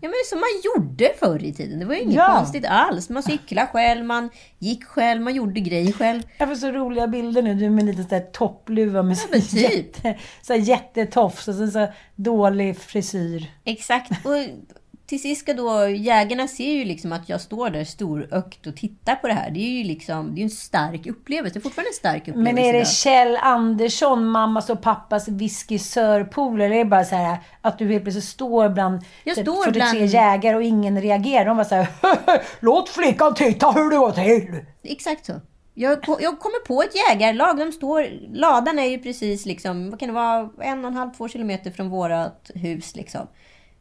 Ja, men som man gjorde förr i tiden. Det var ju inget Ja. konstigt alls. Man cyklade själv, man gick själv, man gjorde grejer själv. Jag får så roliga bilder nu. Du med lite sån där toppluva med så, men typ. jätte, så här jättetofs och sen så dålig frisyr. Exakt. Och till sist ska då jägarna ser ju liksom att jag står där storögt och tittar på det här. Det är ju liksom, det är en stark upplevelse. Det är fortfarande en stark upplevelse. Men är det. Kjell Andersson, mammas och pappas whiskysörpolare? Eller är det bara så här att du helt plötsligt står bland Jag typ står 43 bland- jägare och ingen reagerar? De bara så här, låt flickan titta hur det går till. Exakt så. Jag, jag kommer på ett jägarlag. De står, ladan är ju precis liksom, vad kan det vara, en och en halv, två kilometer från vårat hus. Liksom.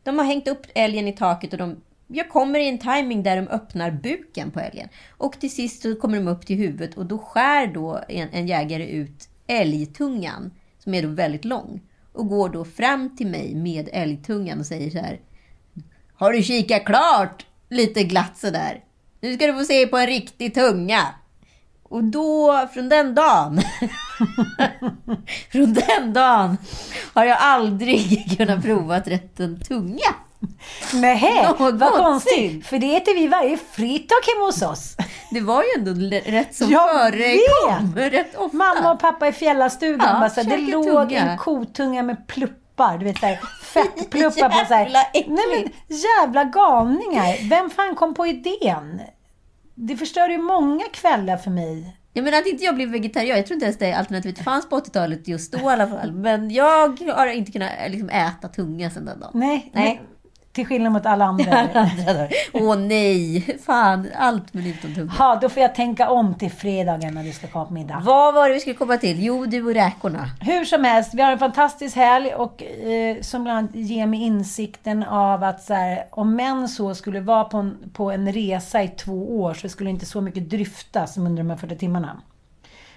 De har hängt upp älgen i taket och de, jag kommer i en timing där de öppnar buken på älgen. Och till sist så kommer de upp till huvudet och då skär då en, en jägare ut älgtungan, som är då väldigt lång. Och går då fram till mig med älgtungan och säger så här. Har du kikat klart? Lite glatt sådär. Nu ska du få se på en riktig tunga. Och då, från den dagen, från den dagen har jag aldrig kunnat prova att rätta en tunga. Nähä, vad Någonsin. konstigt. För det äter vi varje fredag hemma hos oss. Det var ju ändå rätt som Jag förekom rätt ofta. Mamma och pappa i fjällastugan. Ja, bara så det låg tunga. en kotunga med pluppar. Du vet såhär, fettpluppar på såhär. Nej men jävla galningar. Vem fan kom på idén? Det förstörde ju många kvällar för mig. Jag menar att inte jag blev vegetarian, jag tror inte ens det alternativet fanns på 80-talet just då i alla fall. Men jag har inte kunnat liksom, äta tunga sedan den dagen. Nej, Nej. Till skillnad mot alla andra. Åh nej, fan, allt men utom tunga. Ja, då får jag tänka om till fredagen när du ska komma på middag. Vad var det vi skulle komma till? Jo, du och räkorna. Hur som helst, vi har en fantastisk helg och eh, som bland annat ger mig insikten av att så här, om män så skulle vara på en, på en resa i två år så skulle inte så mycket dryftas som under de här 40 timmarna.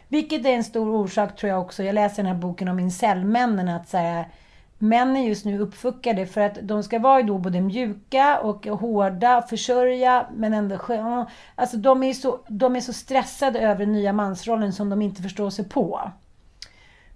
Vilket är en stor orsak tror jag också. Jag läser den här boken om incellmännen att så här, män är just nu uppfuckade för att de ska vara då både mjuka och hårda, försörja men ändå sköna. Alltså de är, så, de är så stressade över den nya mansrollen som de inte förstår sig på.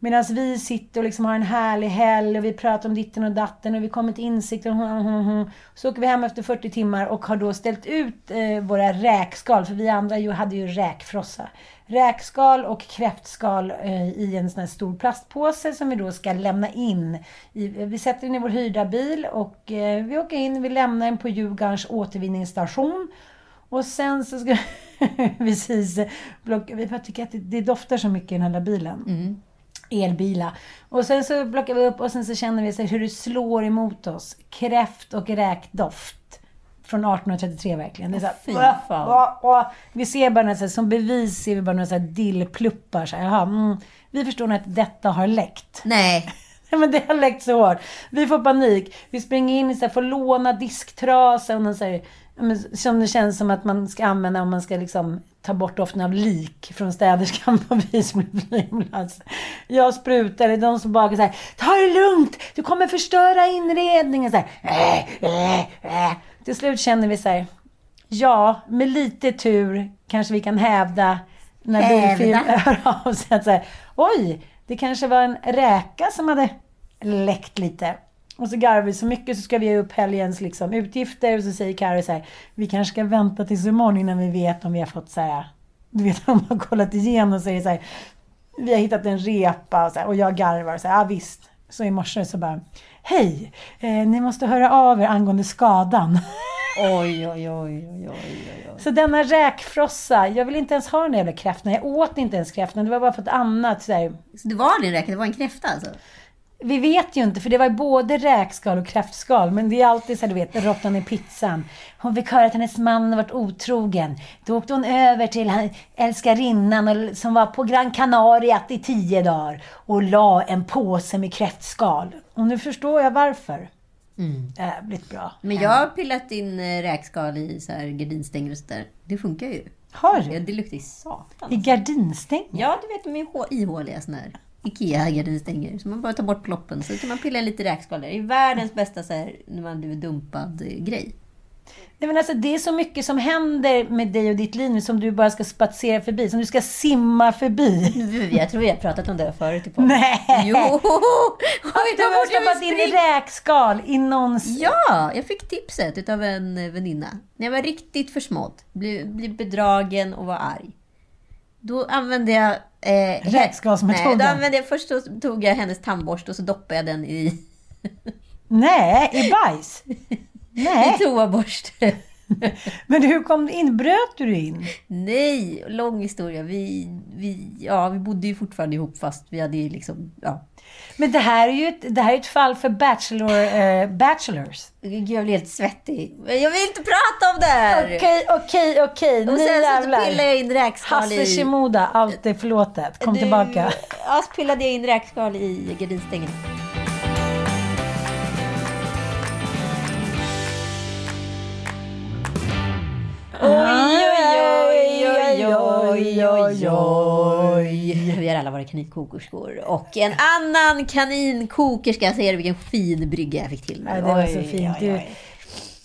Medan vi sitter och liksom har en härlig helg och vi pratar om ditten och datten och vi kommer till insikt och hon, hon, hon. Så åker vi hem efter 40 timmar och har då ställt ut eh, våra räkskal, för vi andra ju, hade ju räkfrossa. Räkskal och kräftskal eh, i en sån här stor plastpåse som vi då ska lämna in. I, eh, vi sätter den i vår hyrda bil och eh, vi åker in, vi lämnar den på Djurgårdens återvinningsstation. Och sen så ska vi precis block, vi bara tycker att det, det doftar så mycket i den här lilla bilen mm elbilar. Och sen så plockar vi upp och sen så känner vi så hur det slår emot oss. Kräft och räkdoft. Från 1833 verkligen. Det är så här, "Åh, fan." åh, åh." Vi ser bara, här, som bevis ser vi bara några så här dillpluppar. Så här, jaha, mm, vi förstår nu att detta har läckt. Nej. Men det har läckt så hårt. Vi får panik. Vi springer in här, får låna disktrasa och någon så här, som det känns som att man ska använda om man ska liksom ta bort doften av lik från städerskan på Visby flygplats. Jag sprutar, det är de som bara så här, ta det lugnt, du kommer förstöra inredningen. Så här, äh, äh, äh. Till slut känner vi så här, ja, med lite tur kanske vi kan hävda när bilfirman hör av sig att så här, oj, det kanske var en räka som hade läckt lite. Och så garvar vi så mycket så ska vi ge upp helgens liksom, utgifter och så säger Carro så här, vi kanske ska vänta tills imorgon innan vi vet om vi har fått så här, du vet de har kollat igenom och säger så här, vi har hittat en repa och, så här, och jag garvar och så här, ja visst. Så i morse så bara, hej, eh, ni måste höra av er angående skadan. Oj, oj, oj, oj, oj. Så denna räkfrossa, jag vill inte ens ha den jävla kräftan. Jag åt inte ens kräftan, det var bara för ett annat. Så. Så det var aldrig en räka, det var en kräfta alltså? Vi vet ju inte, för det var ju både räkskal och kräftskal. Men det är alltid så här, du vet, råttan i pizzan. Hon fick höra att hennes man varit otrogen. Då åkte hon över till älskarinnan som var på Gran Canaria i tio dagar och la en påse med kräftskal. Och nu förstår jag varför. Jävligt bra. Men jag har pillat in eh, räkskal i så här gardinstänger och sådär. Det funkar ju. Har du? det luktar i satan. I gardinstänger? Ja, du vet de är hå- ihåliga såna här. Ikea gardinstänger. Så man bara tar bort ploppen. Så kan man pilla lite räkskal där. Det är världens bästa så här, när man blivit dumpad eh, grej. Nej, men alltså, det är så mycket som händer med dig och ditt liv nu som du bara ska spatsera förbi. Som du ska simma förbi. Jag tror vi har pratat om det förut i podden. Nej! Jo! Att du har stoppat in räkskal i någons... Ja, jag fick tipset utav en eh, väninna. När jag var riktigt försmådd, blev, blev bedragen och var arg. Då använde jag... Eh, Räkskalsmetoden. Nej, då använde jag, först tog jag hennes tandborste och så doppade jag den i, Nej, i bajs? Nej. i toaborste. Men hur kom du in? Bröt du in? Nej, lång historia. Vi, vi, ja, vi bodde ju fortfarande ihop fast vi hade ju liksom... Ja. Men det här är ju ett, det här är ett fall för bachelor, eh, bachelors. Gud, jag blir helt svettig. Jag vill inte prata om det här! Okej, okej, okej. Och Nu sen så jävlar. pillade jag in räkskal Hasse i... Shimoda, allt är förlåtet. Kom Du- tillbaka. Ja, så pillade jag in räkskal i gardinstängen. Oj, oj, oj, oj, oj, oj. Vi har alla varit kaninkokerskor. Och en annan kaninkokerska. Ser du vilken fin brygga jag fick till Ja, nu? det var så Oj, fint. oj, Du, oj.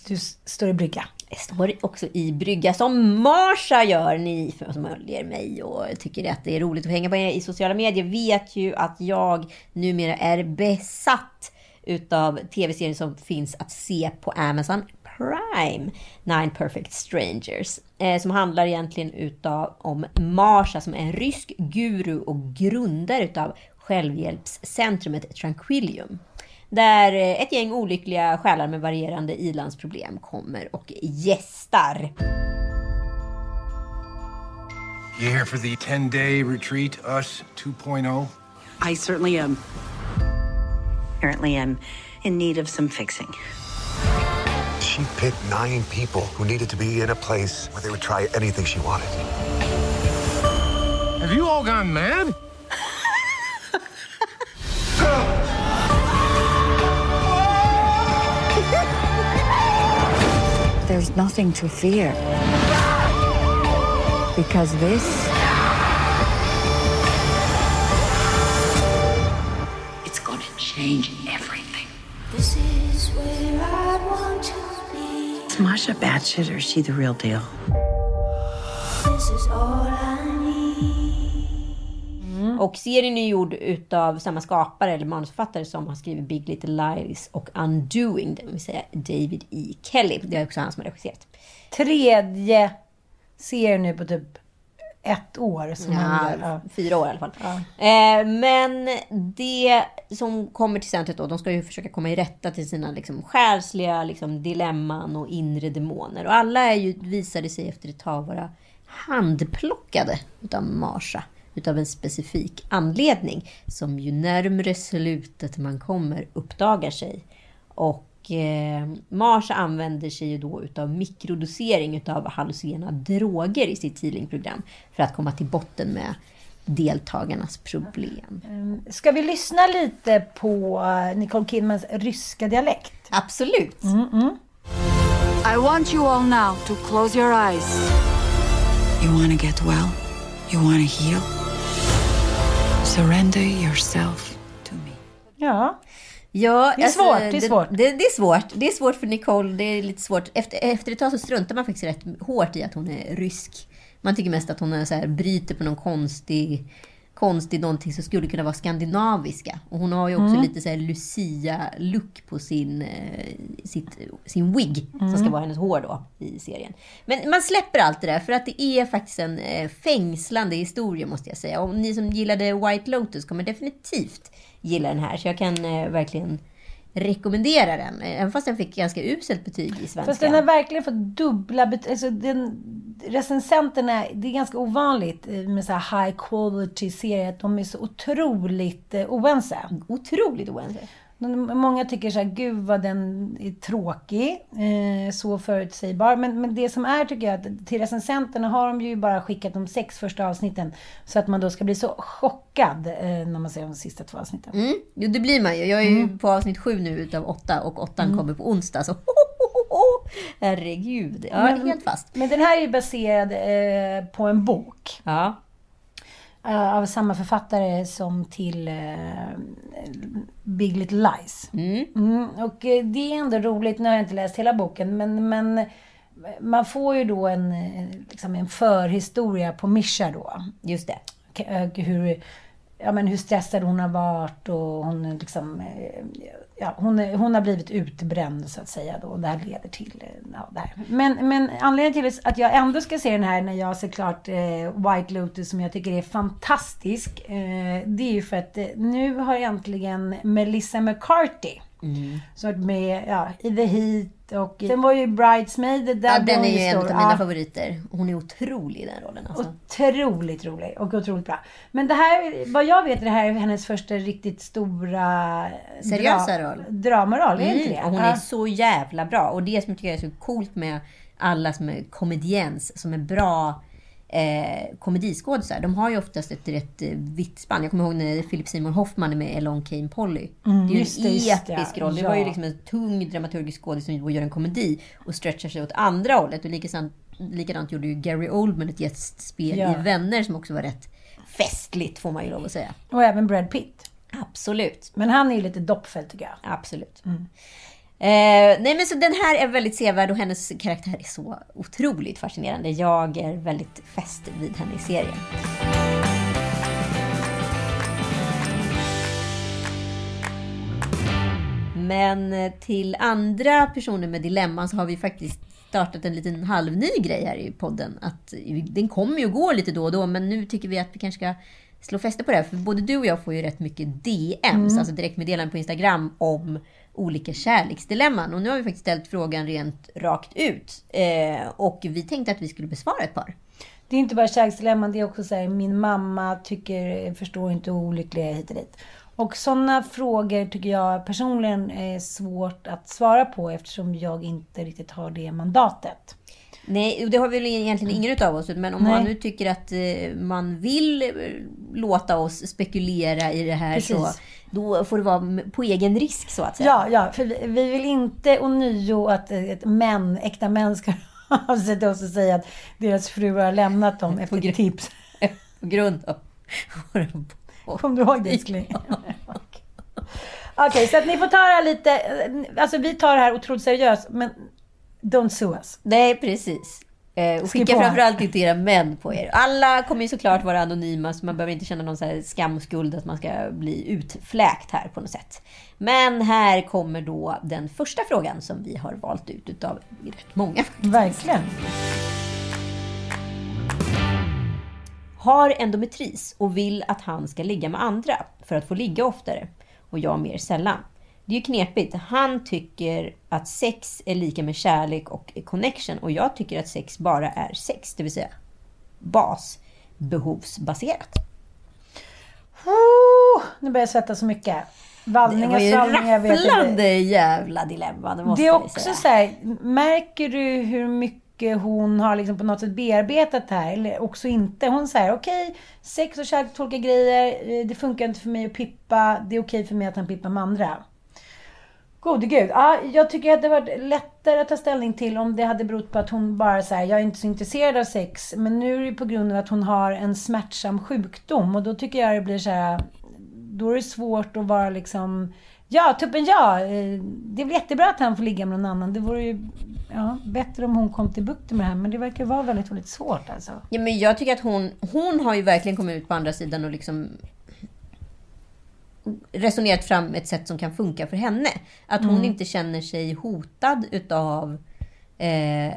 du står i brygga. Jag står också i brygga som Marsha gör. Ni som följer mig och tycker att det är roligt att hänga på i sociala medier vet ju att jag numera är besatt utav tv-serier som finns att se på Amazon Prime. Nine Perfect Strangers. Eh, som handlar egentligen utav om Marsha som är en rysk guru och grundare utav självhjälpscentrumet Tranquillium. Där eh, ett gäng olyckliga själar med varierande ilandsproblem kommer och gästar. You here for the 10 day retreat, Us 2.0? I certainly am. Apparently, I'm in need of some fixing. She picked nine people who needed to be in a place where they would try anything she wanted. Have you all gone mad? There's nothing to fear. Because this It's gonna change Is Masha batshit or is she the real deal? This is all I need. Och serien är gjord utav samma skapare eller manusförfattare som har skrivit Big Little Lies och Undoing, det vill säga David E. Kelly. Det är också han som har regisserat. Tredje serien nu på typ ett år. Som. Ja, Ja. fyra år i alla fall. Eh, men det som kommer till centret då, de ska ju försöka komma i rätta till sina liksom, själsliga liksom, dilemman och inre demoner. Och alla är ju, visade sig efter ett tag vara handplockade utav Marsha. Utav en specifik anledning. Som ju närmre slutet man kommer uppdagar sig. Och eh, Marsha använder sig ju då utav mikrodosering utav hallucinogena droger i sitt healingprogram. För att komma till botten med deltagarnas problem. Ska vi lyssna lite på eh, Nicole Kidmans ryska dialekt? Absolut! I want you all now to close your eyes. You want to get well? You want to heal? Surrender yourself to me. Ja. Ja, Det är svårt, det är svårt. Det, det, är svårt. Det är svårt för Nicole. Det är lite svårt. Efter, efter ett tag så struntar man faktiskt rätt hårt i att hon är rysk. Man tycker mest att hon är så här, bryter på någon konstig, konstig någonting som skulle kunna vara skandinaviska. Och hon har ju också Mm. lite så Lucia-look på sin, eh, sitt, sin wig, som Mm. ska vara hennes hår då i serien. Men man släpper allt det där, för att det är faktiskt en eh, fängslande historia måste jag säga. Och ni som gillade White Lotus kommer definitivt gilla den här. Så jag kan eh, verkligen rekommendera den. Även fast den fick ganska uselt betyg i svenska. Fast den har verkligen fått dubbla bet- alltså den, Recensenterna, det är ganska ovanligt eh, med så high quality serier att de är så otroligt eh, oense. Otroligt oense. Många tycker så här, gud vad den är tråkig, eh, så förutsägbar. Men, men det som är tycker jag att till recensenterna har de ju bara skickat de sex första avsnitten. Så att man då ska bli så chockad eh, när man ser de sista två avsnitten. Mm, jo, det blir man ju. Jag är ju Mm. på avsnitt sju nu utav åtta och åttan Mm. kommer på onsdag. Så herregud. Ja, Men- helt fast. Men den här är ju baserad eh, på en bok. Ja. Eh, av samma författare som till eh, Big Little Lies. Mm, och eh, det är ändå roligt, nu har jag inte läst hela boken, men, men man får ju då en, liksom en förhistoria på Mischa då. Just det. Hur, ja, men hur stressad hon har varit och hon liksom... Eh, ja, hon, hon har blivit utbränd så att säga då. Och det här leder till eh, ja, det här. Men, men anledningen till att jag ändå ska se den här när jag ser klart eh, White Lotus som jag tycker är fantastisk. Eh, det är ju för att eh, nu har äntligen Melissa McCarthy Mm. som varit med ja, i The Heat och sen var ju Bridesmaid. Där Ja, den är ju en av mina Ja. favoriter. Hon är otrolig i den rollen. Alltså. Otroligt rolig och otroligt bra. Men det här, vad jag vet, är det här är hennes första riktigt stora Seriösa dra- roll. dramaroll, är inte det? Mm, och hon Ja. är så jävla bra. Och det som jag tycker är så coolt med alla som är komediens, som är bra eh, komediskådisar. De har ju oftast ett rätt eh, vitt spann. Jag kommer ihåg när Philip Seymour Hoffman är med Along Came Polly. Mm, det är ju en det, det, episk roll. Det ja. var ju liksom en tung dramaturgisk skådis som gör en komedi och stretchar sig åt andra hållet. Och likadant, likadant gjorde ju Gary Oldman ett gästspel Ja. i Vänner som också var rätt festligt får man ju lov att säga. Och även Brad Pitt. Absolut. Men han är ju lite doppfälld tycker jag. Absolut. Eh, nej men så den här är väldigt sevärd och hennes karaktär är så otroligt fascinerande. Jag är väldigt fäst vid henne i serien. Men eh, till andra personer med dilemman så har vi faktiskt startat en liten halvny grej här i podden. Att den kommer ju och går lite då och då, men nu tycker vi att vi kanske ska slå fäste på det här. För både du och jag får ju rätt mycket DMs, Mm. alltså direktmeddelanden på Instagram om olika kärleksdilemman. Och nu har vi faktiskt ställt frågan rent rakt ut. Eh, och vi tänkte att vi skulle besvara ett par. Det är inte bara kärleksdilemman, det är också så här, min mamma tycker, förstår inte hur olycklig jag är hit och dit. Och sådana frågor tycker jag personligen är svårt att svara på eftersom jag inte riktigt har det mandatet. Nej, det har väl egentligen ingen av oss. Men om Nej. man nu tycker att eh, man vill eh, låta oss spekulera i det här så då får det vara på egen risk så att säga. Ja, ja, för vi, vi vill inte ånyo att eh, ett män, äkta män ska av sig till oss och säga att deras fruar har lämnat dem efter tips. På grund av Kommer du ihåg det älskling? Okej, så att ni får ta det här lite... Alltså vi tar det här otroligt seriöst, men don't sue us. Nej, precis. Eh, och skicka framförallt inte era män på er. Alla kommer ju såklart vara anonyma, så man behöver inte känna någon så här skam och skuld att man ska bli utfläkt här på något sätt. Men här kommer då den första frågan som vi har valt ut utav rätt många. faktiskt. Verkligen. Har endometris och vill att han ska ligga med andra för att få ligga oftare och jag mer sällan. Det är ju knepigt. Han tycker att sex är lika med kärlek och connection och jag tycker att sex bara är sex, det vill säga basbehovsbaserat. Oh, nu börjar jag svettas så mycket. Det Vallningar, var ju rafflande jävla dilemma, det måste Det är också säga. så här, märker du hur mycket hon har liksom på något sätt bearbetat det här? Eller också inte. Hon säger okej, sex och kärlek, tolka grejer. eh, Det funkar inte för mig att pippa. Det är okej för mig att han pippar med andra. Gode gud. Ja, jag tycker att det hade varit lättare att ta ställning till om det hade berott på att hon bara säger jag är inte så intresserad av sex. Men nu är det på grund av att hon har en smärtsam sjukdom. Och då tycker jag det blir så här. Då är det svårt att vara liksom Ja, tuppen ja. Eh, det är väl jättebra att han får ligga med någon annan. Det vore ju ja, bättre om hon kom till bukten med det här. Men det verkar vara väldigt, väldigt svårt alltså. Ja, men jag tycker att hon, hon har ju verkligen kommit ut på andra sidan och liksom resonerat fram ett sätt som kan funka för henne. Att hon Mm. inte känner sig hotad utav eh,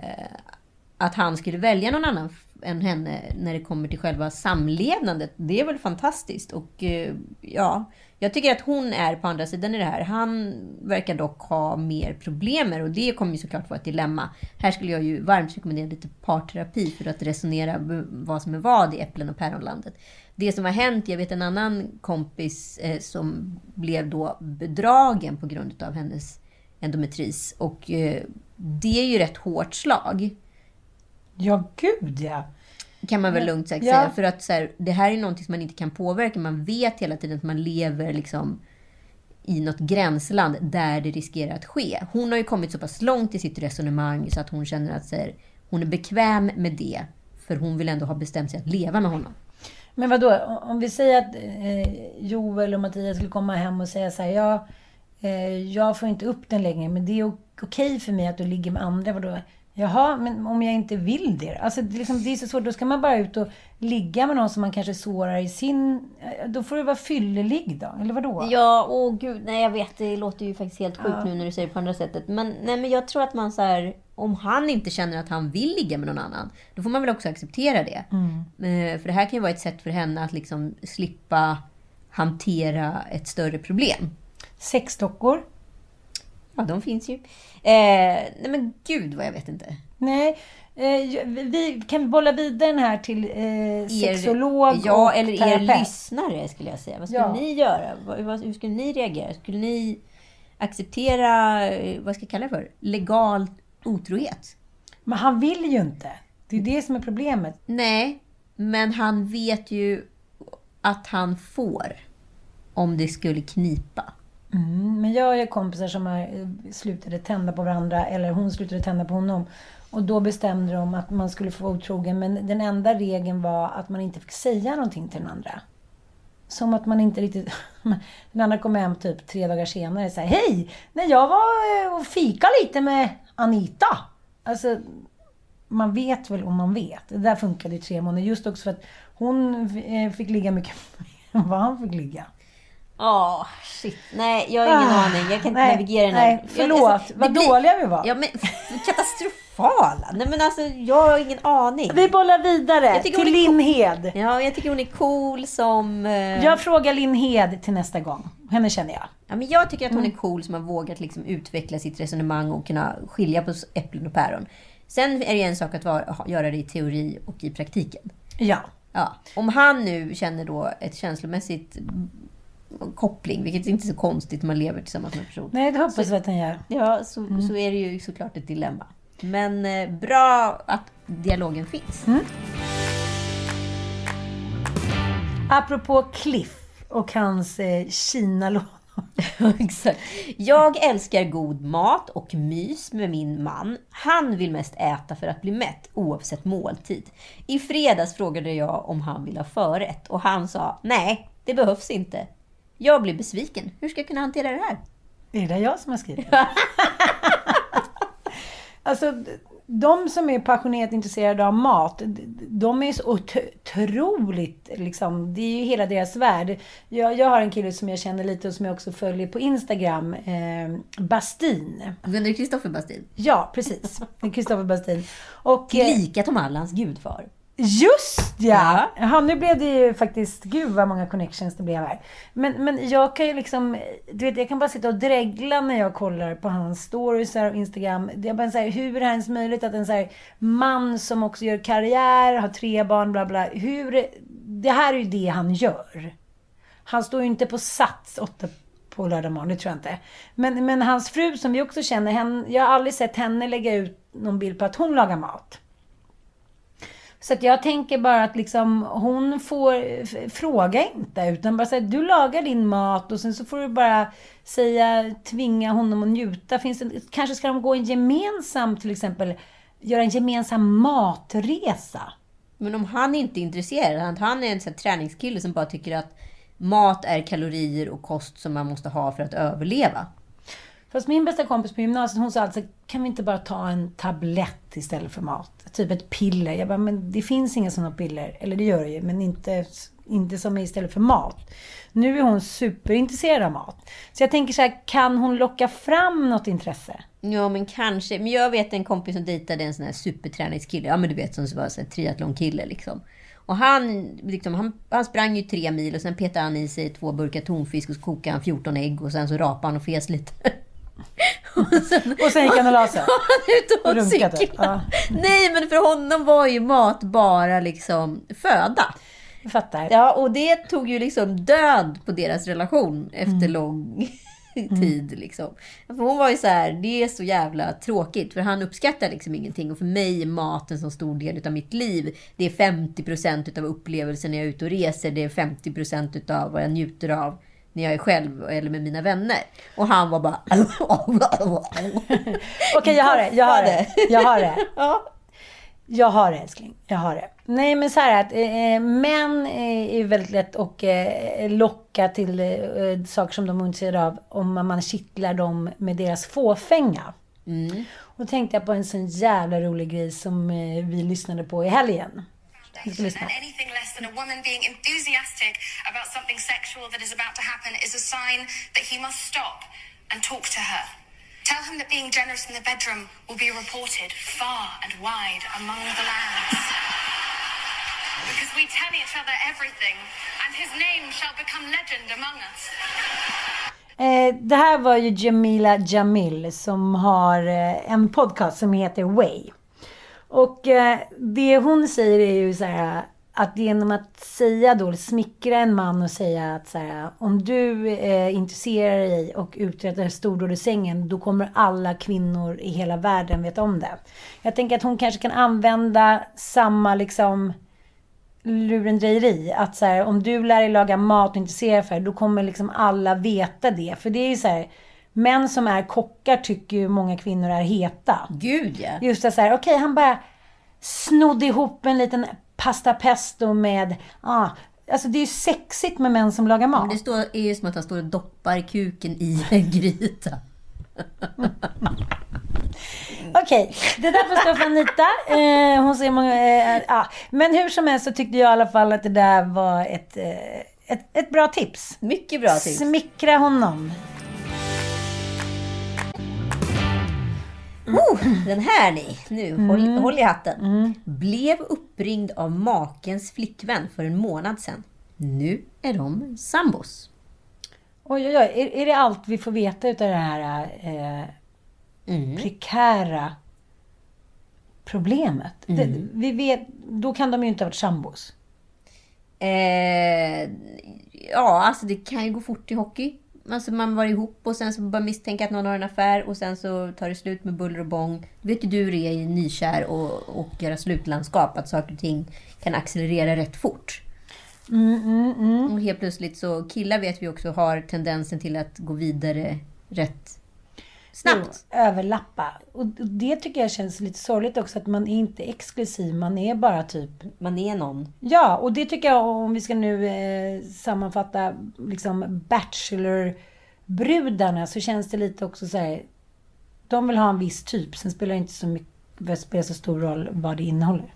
att han skulle välja någon annan än henne när det kommer till själva samlevnadet. Det är väl fantastiskt. Och eh, ja, jag tycker att hon är på andra sidan i det här. Han verkar dock ha mer problem det och det kommer ju såklart vara ett dilemma. Här skulle jag ju varmt rekommendera lite parterapi för att resonera vad som är vad i äpplen och päronlandet. Det som har hänt, jag vet en annan kompis eh, som blev då bedragen på grund av hennes endometris. Och eh, det är ju rätt hårt slag. Ja, gud ja. Kan man väl lugnt sagt Ja. säga. För att så här, det här är någonting som man inte kan påverka. Man vet hela tiden att man lever liksom i något gränsland där det riskerar att ske. Hon har ju kommit så pass långt i sitt resonemang så att hon känner att här, hon är bekväm med det. För hon vill ändå ha bestämt sig att leva med honom. Men vad då? om vi säger att eh, Joel och Mattias skulle komma hem och säga så här, ja, eh, jag får inte upp den längre, men det är okej för mig att du ligger med andra. Vadå? Jaha, men om jag inte vill det? Alltså, det, liksom, det är så svårt. Då ska man bara ut och ligga med någon som man kanske sårar i sin... eh, Då får du vara fyllelig då, eller vadå? Ja, åh gud, nej jag vet, det låter ju faktiskt helt sjukt Ja. nu när du säger det på andra sättet. Men, nej, men jag tror att man så här, om han inte känner att han vill ligga med någon annan, då får man väl också acceptera det. Mm. Eh, För det här kan ju vara ett sätt för henne att liksom slippa hantera ett större problem. Sexdockor? Ja, de finns ju. Eh, nej men gud vad jag vet inte. Nej. Eh, vi kan vi bolla vidare den här till eh, sexolog ja, och eller er terapeut? lyssnare skulle jag säga. Vad skulle Ja. ni göra? Hur skulle ni reagera? Skulle ni acceptera, eh, vad ska jag kalla det för, legal otrohet? Men han vill ju inte. Det är det som är problemet. Nej, men han vet ju att han får om det skulle knipa. Mm, men jag har kompisar som har, eh, slutade tända på varandra eller hon slutade tända på honom. Och då bestämde de att man skulle få vara otrogen. Men den enda regeln var att man inte fick säga någonting till den andra. Som att man inte riktigt... Den andra kom hem typ tre dagar senare och sa Hej! När jag var eh, och fika lite med Anita. Alltså, man vet väl om man vet. Det där funkade i tre månader. Just också för att hon eh, fick ligga mycket mer än vad han fick ligga. Ja, shit. Nej, jag har ingen Ah, aning. Jag kan inte nej, navigera den här. nej, förlåt. Jag, det Vad blir- dåliga vi var. Ja, men katastrofala. Nej, men alltså, jag har ingen aning. Vi bollar vidare till Linn cool. Ja, jag tycker hon är cool som... eh, Jag frågar Linn Hed till nästa gång. Henne känner jag. Ja, men jag tycker att hon Mm. är cool som har vågat liksom utveckla sitt resonemang och kunna skilja på äpplen och päron. Sen är det en sak att vara, göra det i teori och i praktiken. Ja. Ja. Om han nu känner då ett känslomässigt koppling, vilket inte är så konstigt när man lever tillsammans med en person. Nej, det hoppas vi att han gör. Ja, så, Mm. så är det ju såklart ett dilemma. Men eh, bra att dialogen finns. Mm. Apropå Cliff och hans eh, Kina-lån. Exakt. Jag älskar god mat och mys med min man. Han vill mest äta för att bli mätt oavsett måltid. I fredags frågade jag om han vill ha förrätt och han sa nej, det behövs inte. Jag blir besviken. Hur ska jag kunna hantera det här? Är det jag som har skrivit Alltså, de som är passionerat intresserade av mat, de är så otroligt, liksom, det är ju hela deras värld. Jag, jag har en kille som jag känner lite och som jag också följer på Instagram, eh, Bastin. Gunnar Kristoffer Bastin? Ja, precis. Kristoffer Bastin. Och, eh, Tillika Tom Allans gudfar. Just ja! ja! Nu blev det ju faktiskt, gud vad många connections det blev här. Men, men jag kan ju liksom, du vet jag kan bara sitta och dregla när jag kollar på hans stories här och Instagram. Är bara så här, hur är det ens möjligt att en så här man som också gör karriär, har tre barn, bla bla. Hur, det här är ju det han gör. Han står ju inte på sats åtta på lördag morgon, det tror jag inte. Men, men hans fru som vi också känner, henne, jag har aldrig sett henne lägga ut någon bild på att hon lagar mat. Så att jag tänker bara att liksom, hon får, fråga inte, utan bara säga du lagar din mat och sen så får du bara säga, tvinga honom att njuta. Finns det, kanske ska de gå en gemensam, till exempel, göra en gemensam matresa. Men om han inte är intresserad, han- han är en sån här träningskille som bara tycker att mat är kalorier och kost som man måste ha för att överleva. Fast min bästa kompis på gymnasiet, hon sa alltså, kan vi inte bara ta en tablett istället för mat? Typ ett piller. Jag bara, men det finns inga sådana piller. Eller det gör det ju, men inte, inte som är istället för mat. Nu är hon superintresserad av mat. Så jag tänker så här, kan hon locka fram något intresse? Ja, men kanske. Men jag vet en kompis som dejtade en sån här superträningskille. Ja, men du vet, som var en triathlonkille liksom. Och han, liksom, han, han sprang ju tre mil och sen petade han i sig två burkar tonfisk och så kokade han 14 ägg och sen så rapade han och fes lite. Och sen gick han och la sig? Och, Och runkade, cyklade. Nej, men för honom var ju mat bara liksom föda. Jag fattar. Ja, och det tog ju liksom död på deras relation efter Mm. lång tid. Liksom. För hon var ju så här, det är så jävla tråkigt. För han uppskattar liksom ingenting. Och för mig är maten så stor del av mitt liv. Det är 50% av upplevelsen när jag är ute och reser. Det är 50% av vad jag njuter av när jag är själv eller med mina vänner. Och han var bara... Okej, jag har det. Jag har det. Jag har det. ja. Jag har det älskling, jag har det. Nej men så här att eh, män eh, är väldigt lätt att eh, locka till eh, saker som de är intresserade av om man kittlar dem med deras fåfänga. Mm. Och då tänkte jag på en sån jävla rolig grej som eh, vi lyssnade på i helgen. And anything less than a woman being enthusiastic about something sexual that is about to happen is a sign that he must stop and talk to her. Tell him that being generous in the bedroom will be reported far and wide among the lands. Because we tell each other everything, and his name shall become legend among us. Eh, det här var ju Jamila Jamil som har eh, en podcast som heter Way. Och eh, det hon säger är ju så här att genom att säga då, smickra en man och säga att så här, om du eh, intresserar dig och uträttar stordåd i sängen, då kommer alla kvinnor i hela världen veta om det. Jag tänker att hon kanske kan använda samma liksom lurendrejeri. Att så här, om du lär dig laga mat och intresserar för det, då kommer liksom alla veta det. För det är ju så här, män som är kockar tycker ju många kvinnor är heta. Gud ja. Just det, så här, okej han bara snodde ihop en liten pasta pesto med, ah, alltså det är ju sexigt med män som lagar mat. Men det står, är ju som att han står och doppar kuken i en gryta. Okej, det där får stå för Anita. Eh, hon ser många... Eh, ah. Men hur som helst så tyckte jag i alla fall att det där var ett, eh, ett, ett bra tips. Mycket bra tips. Smickra honom. Oh, den här ni, nu, Mm. håll, håll i hatten. Blev uppringd av makens flickvän för en månad sedan. Nu är de sambos. Oj, oj, oj. Är, är det allt vi får veta utav det här eh, Mm. prekära problemet? Det, Mm. vi vet, då kan de ju inte ha varit sambos. Eh, ja, alltså det kan ju gå fort i hockey. Alltså man var ihop och sen så bara misstänka att någon har en affär och sen så tar det slut med buller och bång. Vet ju du hur det är i nykär och, och göra slutlandskap, att saker och ting kan accelerera rätt fort. Mm, mm, mm. Och helt plötsligt så, killar vet vi också har tendensen till att gå vidare rätt snabbt. Jo, överlappa. Och det tycker jag känns lite sorgligt också, att man är inte exklusiv. Man är bara typ... Man är någon. Ja, och det tycker jag, om vi ska nu eh, sammanfatta liksom Bachelor-brudarna, så känns det lite också så här... De vill ha en viss typ, sen spelar det inte så, mycket, spelar så stor roll vad det innehåller.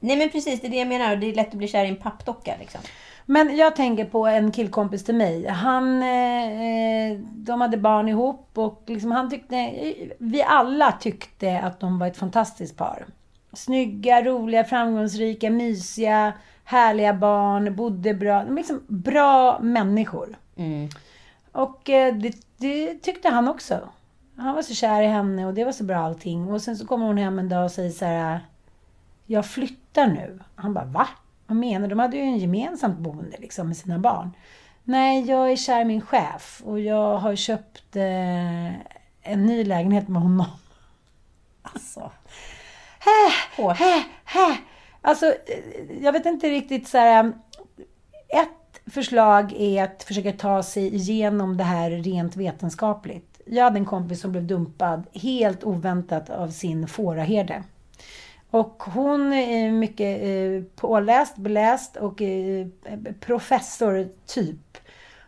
Nej men precis, det är det jag menar. Det är lätt att bli kär i en pappdocka liksom. Men jag tänker på en killkompis till mig. Han, eh, de hade barn ihop och liksom han tyckte, vi alla tyckte att de var ett fantastiskt par. Snygga, roliga, framgångsrika, mysiga, härliga barn, bodde bra. De liksom bra människor. Mm. Och eh, det, det tyckte han också. Han var så kär i henne och det var så bra allting. Och sen så kommer hon hem en dag och säger så här. Jag flyttar nu. Han bara, va? Vad menar du? De hade ju en gemensamt boende liksom med sina barn. Nej, jag är kär i min chef och jag har köpt eh, en ny lägenhet med honom. Alltså. Hä, hä, hä. Alltså, eh, jag vet inte riktigt så här. Ett förslag är att försöka ta sig igenom det här rent vetenskapligt. Jag hade en kompis som blev dumpad helt oväntat av sin fåraherde. Och hon är mycket eh, påläst, beläst och eh, professor typ.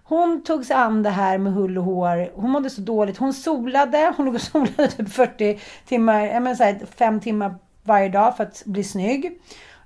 Hon tog sig an det här med hull och hår. Hon mådde så dåligt. Hon solade. Hon låg och solade typ 40 timmar, jag menar så här, fem timmar varje dag för att bli snygg.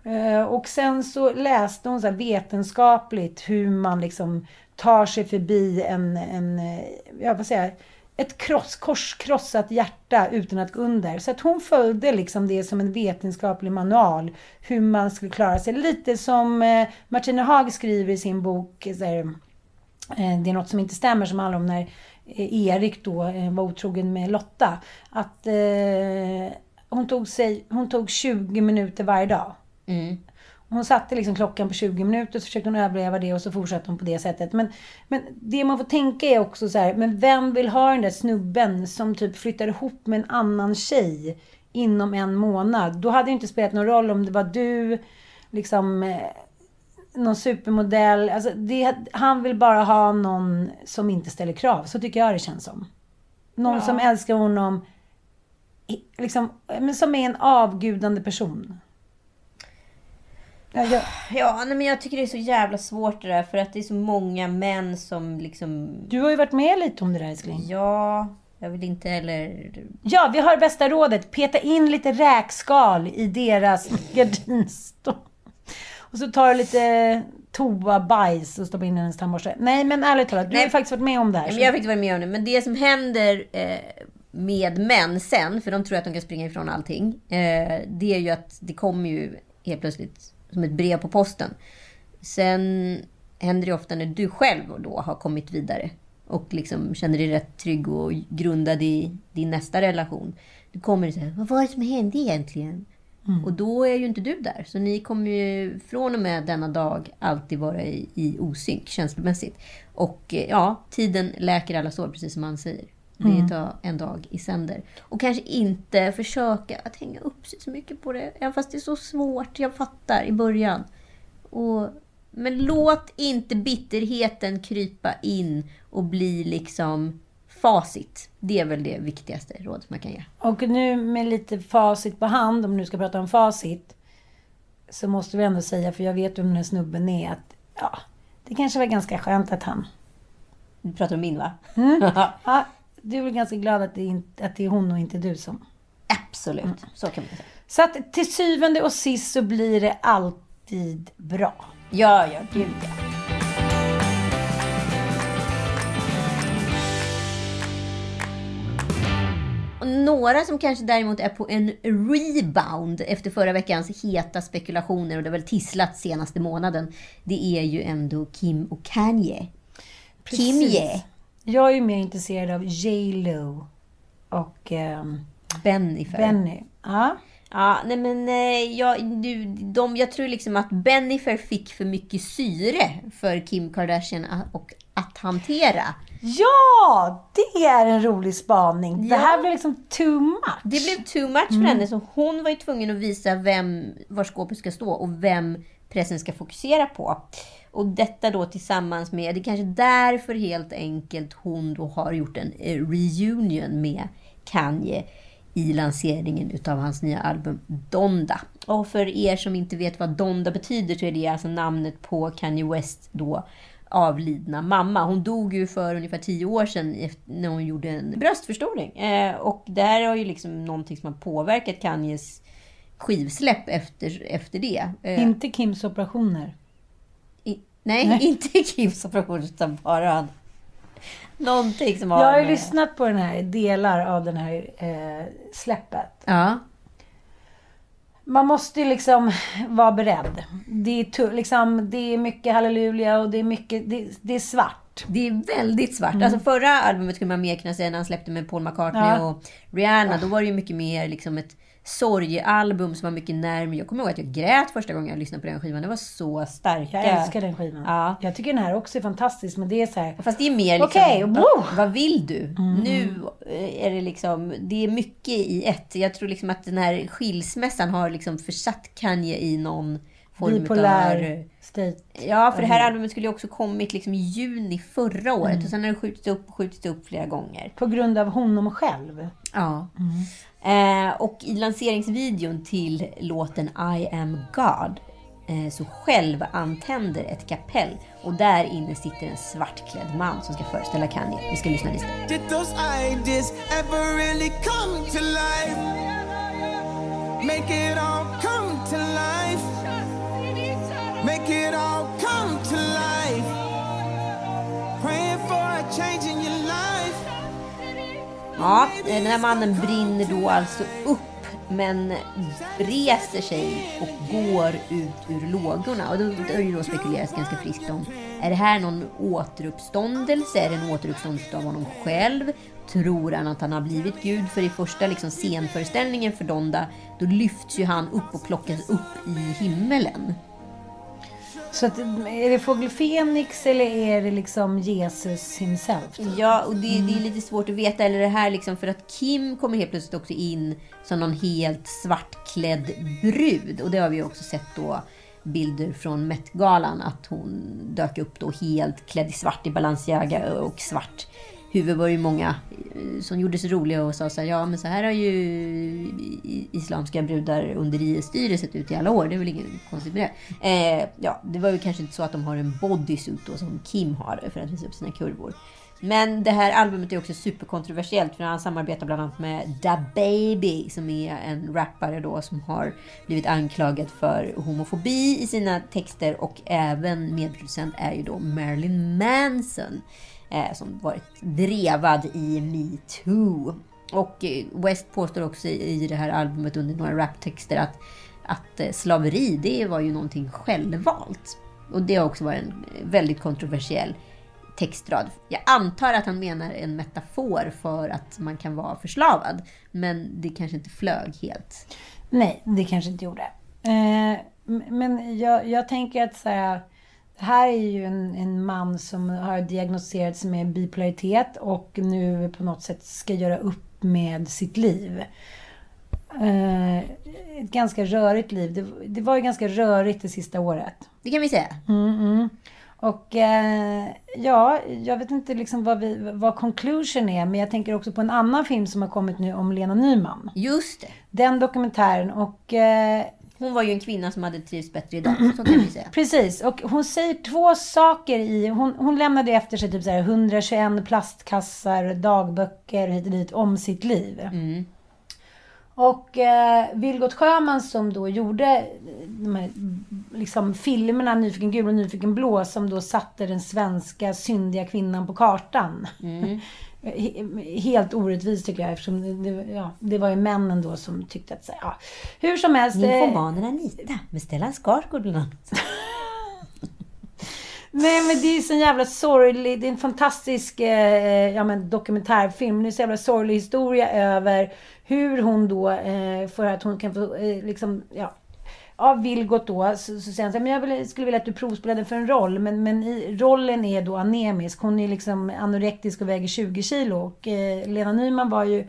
Eh, och sen så läste hon så här vetenskapligt hur man liksom tar sig förbi en, en eh, ja vad säger jag, ett kross, korskrossat hjärta utan att gå under. Så att hon följde liksom det som en vetenskaplig manual. Hur man skulle klara sig. Lite som eh, Martina Haag skriver i sin bok, eh, här, eh, det är något som inte stämmer, som handlar om när eh, Erik då eh, var otrogen med Lotta. Att eh, hon, tog sig, hon tog 20 minuter varje dag. Mm. Hon satte liksom klockan på 20 minuter, så försökte hon överleva det och så fortsatte hon på det sättet. Men, men det man får tänka är också så här, men vem vill ha den där snubben som typ flyttar ihop med en annan tjej inom en månad? Då hade det inte spelat någon roll om det var du, liksom eh, någon supermodell. Alltså det, han vill bara ha någon som inte ställer krav. Så tycker jag det känns som. Någon Ja. som älskar honom liksom, men som är en avgudande person. Ja, Ja, nej, men jag tycker det är så jävla svårt det där. För att det är så många män som liksom... du har ju varit med lite om det där älskling. Ja, jag vill inte heller... Ja, vi har bästa rådet. Peta in lite räkskal i deras gardinstång. Och så tar du lite toabajs och stoppar in i hennes tandborste. Nej, men ärligt talat, du har ju faktiskt varit med om det här. Nej, men jag har faktiskt varit med om det. Men det som händer eh, med män sen, för de tror att de kan springa ifrån allting. Eh, det är ju att det kommer ju helt plötsligt som ett brev på posten. Sen händer det ofta när du själv då har kommit vidare och liksom känner dig rätt trygg och grundad i din nästa relation. Då kommer det så här, vad var det som hände egentligen? Och då är ju inte du där. Så ni kommer ju från och med denna dag alltid vara i, i osynk känslomässigt. Och eh, ja, tiden läker alla sår, precis som man säger. Det Mm. tar en dag i sänder. Och kanske inte försöka att hänga upp sig så mycket på det. Även fast det är så svårt, jag fattar, i början. Och, men låt inte bitterheten krypa in och bli liksom facit. Det är väl det viktigaste rådet man kan ge. Och nu med lite facit på hand, om du ska prata om facit. Så måste vi ändå säga, för jag vet vem den här snubben är, att ja, det kanske var ganska skönt att han... Du pratar om min va? Mm. ja, du är väl ganska glad att det, är att det är hon och inte du som... Absolut, så kan man säga. Så att till syvende och sist så blir det alltid bra. Ja, ja, gud ja. Några som kanske däremot är på en rebound efter förra veckans heta spekulationer och det har väl tisslat senaste månaden. Det är ju ändå Kim och Kanye. Kim Ye. Jag är ju mer intresserad av J Lo och ehm, Bennifer. Benny. Ja. Ja, nej men eh, jag, du, de, jag tror liksom att Bennifer fick för mycket syre för Kim Kardashian och att hantera. Ja, det är en rolig spaning. Det Ja. här blir liksom too much. Det blev too much för henne, så hon var ju tvungen att visa vem, var skåpet ska stå och vem pressen ska fokusera på. Och detta då tillsammans med, det är kanske därför helt enkelt hon då har gjort en eh, reunion med Kanye i lanseringen utav hans nya album Donda. Och för er som inte vet vad Donda betyder så är det alltså namnet på Kanye West då avlidna mamma. Hon dog ju för ungefär tio år sedan när hon gjorde en bröstförstoring. Eh, och det här har ju liksom någonting som har påverkat Kanyes skivsläpp efter, efter det. Eh, inte Kims operationer nej, Nej. inte Kims operation utan bara någonting som har Jag har ju med- lyssnat på den här, delar av den här eh, släppet. Ja. Man måste ju liksom vara beredd. Det är, liksom, det är mycket halleluja och det är mycket, det, det är svart. Det är väldigt svart. Mm. Alltså förra albumet skulle man mer kunna säga när han släppte med Paul McCartney Ja. och Rihanna. Då var det ju mycket mer liksom ett sorgealbum som var mycket närmare. Jag kommer ihåg att jag grät första gången jag lyssnade på den skivan. Det var så starka... Jag älskar den skivan. Ja. Jag tycker den här också är fantastisk, men det är så här... Fast det är mer liksom, Okej, vad, vad vill du? Mm. Nu eh, är det liksom, det är mycket i ett. Jag tror liksom att den här skilsmässan har liksom försatt Kanye i någon form Bipolär utav... state. Ja, för det här albumet skulle ju också kommit liksom i juni förra året. Mm. Och sen har det skjutits upp och skjutits upp flera gånger. På grund av honom själv. Ja. Eh, och i lanseringsvideon till låten I am God eh, så själv antänder ett kapell och där inne sitter en svartklädd man som ska föreställa Kanye. Vi ska lyssna lite. Did those ideas ever really come to life? Make it all come to life. Make it all come to life. Praying for a change in your life. Ja, eh, den här mannen brinner då alltså upp men reser sig och går ut ur lågorna. Och då har det ju då spekulerats ganska friskt om, är det här någon återuppståndelse? Är det en återuppståndelse av honom själv? Tror han att han har blivit Gud? För i första liksom scenföreställningen för Donda, då lyfts ju han upp och plockas upp i himmelen. Så att, är det Fågel Fenix eller är det liksom Jesus himself? Ja, och det, det är lite svårt att veta. Eller det här liksom för att Kim kommer helt plötsligt också in som någon helt svartklädd brud. Och det har vi också sett då bilder från Met-galan. Att hon dök upp då helt klädd i svart i Balenciaga och svart huvud var det ju många eh, som gjorde sig roliga och sa så här, ja men så här har ju islamska brudar under IS-styre sett ut i alla år. Det är väl inget konstigt med det. Eh, ja, det var ju kanske inte så att de har en bodysuit då, som Kim har för att visa upp sina kurvor. Men det här albumet är också superkontroversiellt för han samarbetar bland annat med Da Baby som är en rappare då som har blivit anklagad för homofobi i sina texter och även medproducent är ju då Marilyn Manson eh, Eh, som varit drevad i metoo. Och eh, West påstår också i det här albumet under några raptexter att, att eh, slaveri det var ju någonting självvalt. Och det har också varit en väldigt kontroversiell textrad. Jag antar att han menar en metafor för att man kan vara förslavad. Men det kanske inte flög helt. Nej, det kanske inte gjorde. Eh, men jag, jag tänker att så här, det här är ju en, en man som har diagnostiserats med bipolaritet och nu på något sätt ska göra upp med sitt liv. Eh, ett ganska rörigt liv. Det, det var ju ganska rörigt det sista året. Det kan vi säga. Mm, mm. Och eh, ja, jag vet inte liksom vad, vi, vad conclusion är, men jag tänker också på en annan film som har kommit nu om Lena Nyman. Just det. Den dokumentären och... Eh, Hon var ju en kvinna som hade trivts bättre idag, så kan vi säga. Precis, och hon säger två saker i... Hon, hon lämnade efter sig typ så här 121 plastkassar, dagböcker hit och dit om sitt liv. Mm. Och eh, Vilgot Sjöman som då gjorde de här liksom, filmerna Nyfiken gul och Nyfiken blå som då satte den svenska syndiga kvinnan på kartan. Mm. He- Helt orättvist tycker jag eftersom det, ja, det var ju männen då som tyckte att ja, hur som helst. eh, Nyfomanen Anita med Stellan Skarsgård bland annat. Nej men det är så jävla sorglig, det är en fantastisk eh, ja, men dokumentärfilm. Det är så jävla sorglig historia över hur hon då, eh, för att hon kan få eh, liksom, ja. Av Vilgot då så, så säger han så här, men jag vill, skulle vilja att du provspelade för en roll. Men, men i, rollen är då anemisk. Hon är liksom anorektisk och väger 20 kilo. Och eh, Lena Nyman var ju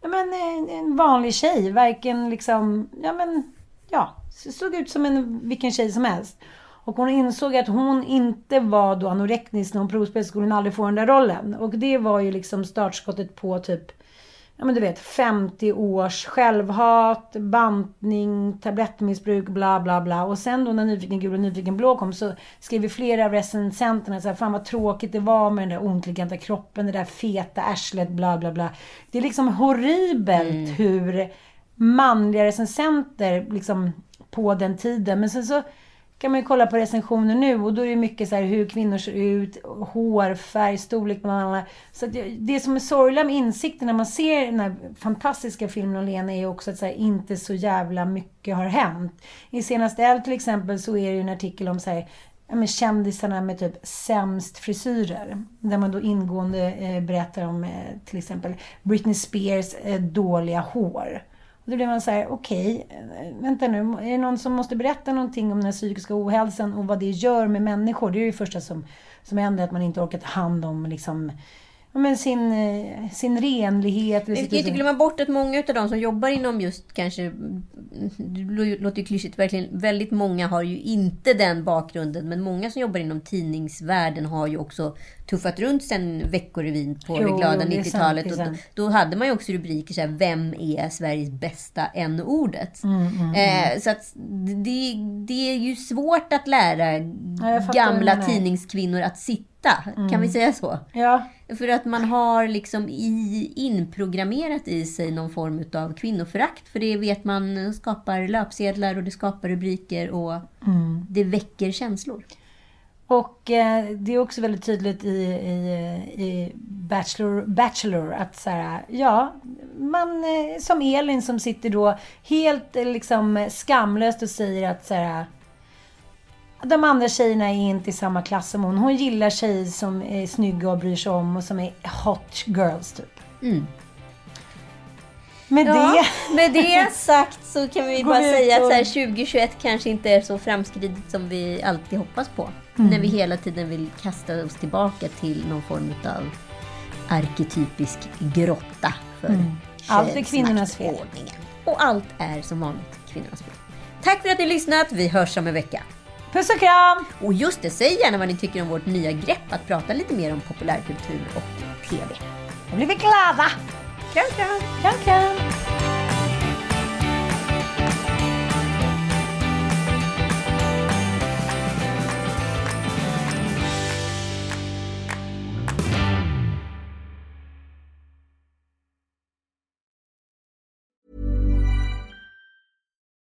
ja, men, en, en vanlig tjej. Varken liksom, ja men, ja. Såg ut som en, vilken tjej som helst. Och hon insåg att hon inte var då anorektisk när hon provspelade skulle hon aldrig få den där rollen. Och det var ju liksom startskottet på typ, ja men du vet 50 års självhat, bantning, tablettmissbruk, bla bla bla. Och sen då när Nyfiken gul och Nyfiken blå kom så skrev ju flera av recensenterna så här, fan vad tråkigt det var med den där ointelligenta kroppen, det där feta arslet, bla bla bla. Det är liksom horribelt hur manliga recensenter liksom på den tiden. Men sen så kan man ju kolla på recensioner nu och då är det mycket så här hur kvinnor ser ut, hårfärg, storlek bland annat. Så att det- som är sorgligt med insikten när man ser den här fantastiska filmen om Lena är ju också att så här, inte så jävla mycket har hänt. I senaste L till exempel så är det ju en artikel om så här, ja, men kändisarna med typ sämst frisyrer. Där man då ingående eh, berättar om eh, till exempel Britney Spears eh, dåliga hår. Och då blir man så här, okej, eh, vänta nu, är det någon som måste berätta någonting om den psykiska ohälsan och vad det gör med människor? Det är ju det första som, som händer, att man inte orkar ta hand om liksom, men sin, eh, sin renlighet. Vi ska inte glömma bort att många av de som jobbar inom just kanske, det låter ju klyschigt, verkligen, väldigt många har ju inte den bakgrunden. Men många som jobbar inom tidningsvärlden har ju också tuffat runt sen Veckorevyn på Jo, det glada jo, det är sant, 90-talet. det är Och då, hade man ju också rubriker så här, Vem är Sveriges bästa n-ordet? Mm, mm, mm. Eh, så att det, det är ju svårt att lära gamla tidningskvinnor att sitta. Kan Mm. vi säga så? Ja. För att man har liksom i, inprogrammerat i sig någon form av kvinnoförakt. För det vet man skapar löpsedlar och det skapar rubriker och Mm. det väcker känslor. Och eh, det är också väldigt tydligt i, i, i Bachelor, Bachelor att så här, ja, man eh, som Elin som sitter då helt eh, liksom skamlöst och säger att så här, de andra tjejerna är inte i samma klass som hon. Hon gillar tjejer som är snygga och bryr sig om och som är hot girls typ. Mm. Med Ja, det... med det sagt så kan vi bara säga att så här, 2021 kanske inte är så framskridet som vi alltid hoppas på. Mm. När vi hela tiden vill kasta oss tillbaka till någon form av arketypisk grotta för Mm. Allt är kvinnornas fel. Och allt är som vanligt kvinnornas fel. Tack för att ni har lyssnat. Vi hörs om en vecka. Puss och kram! Och just det, säg gärna vad ni tycker om vårt nya grepp att prata lite mer om populärkultur och TV. Då blir vi glada. Kram, kram. Kram, kram.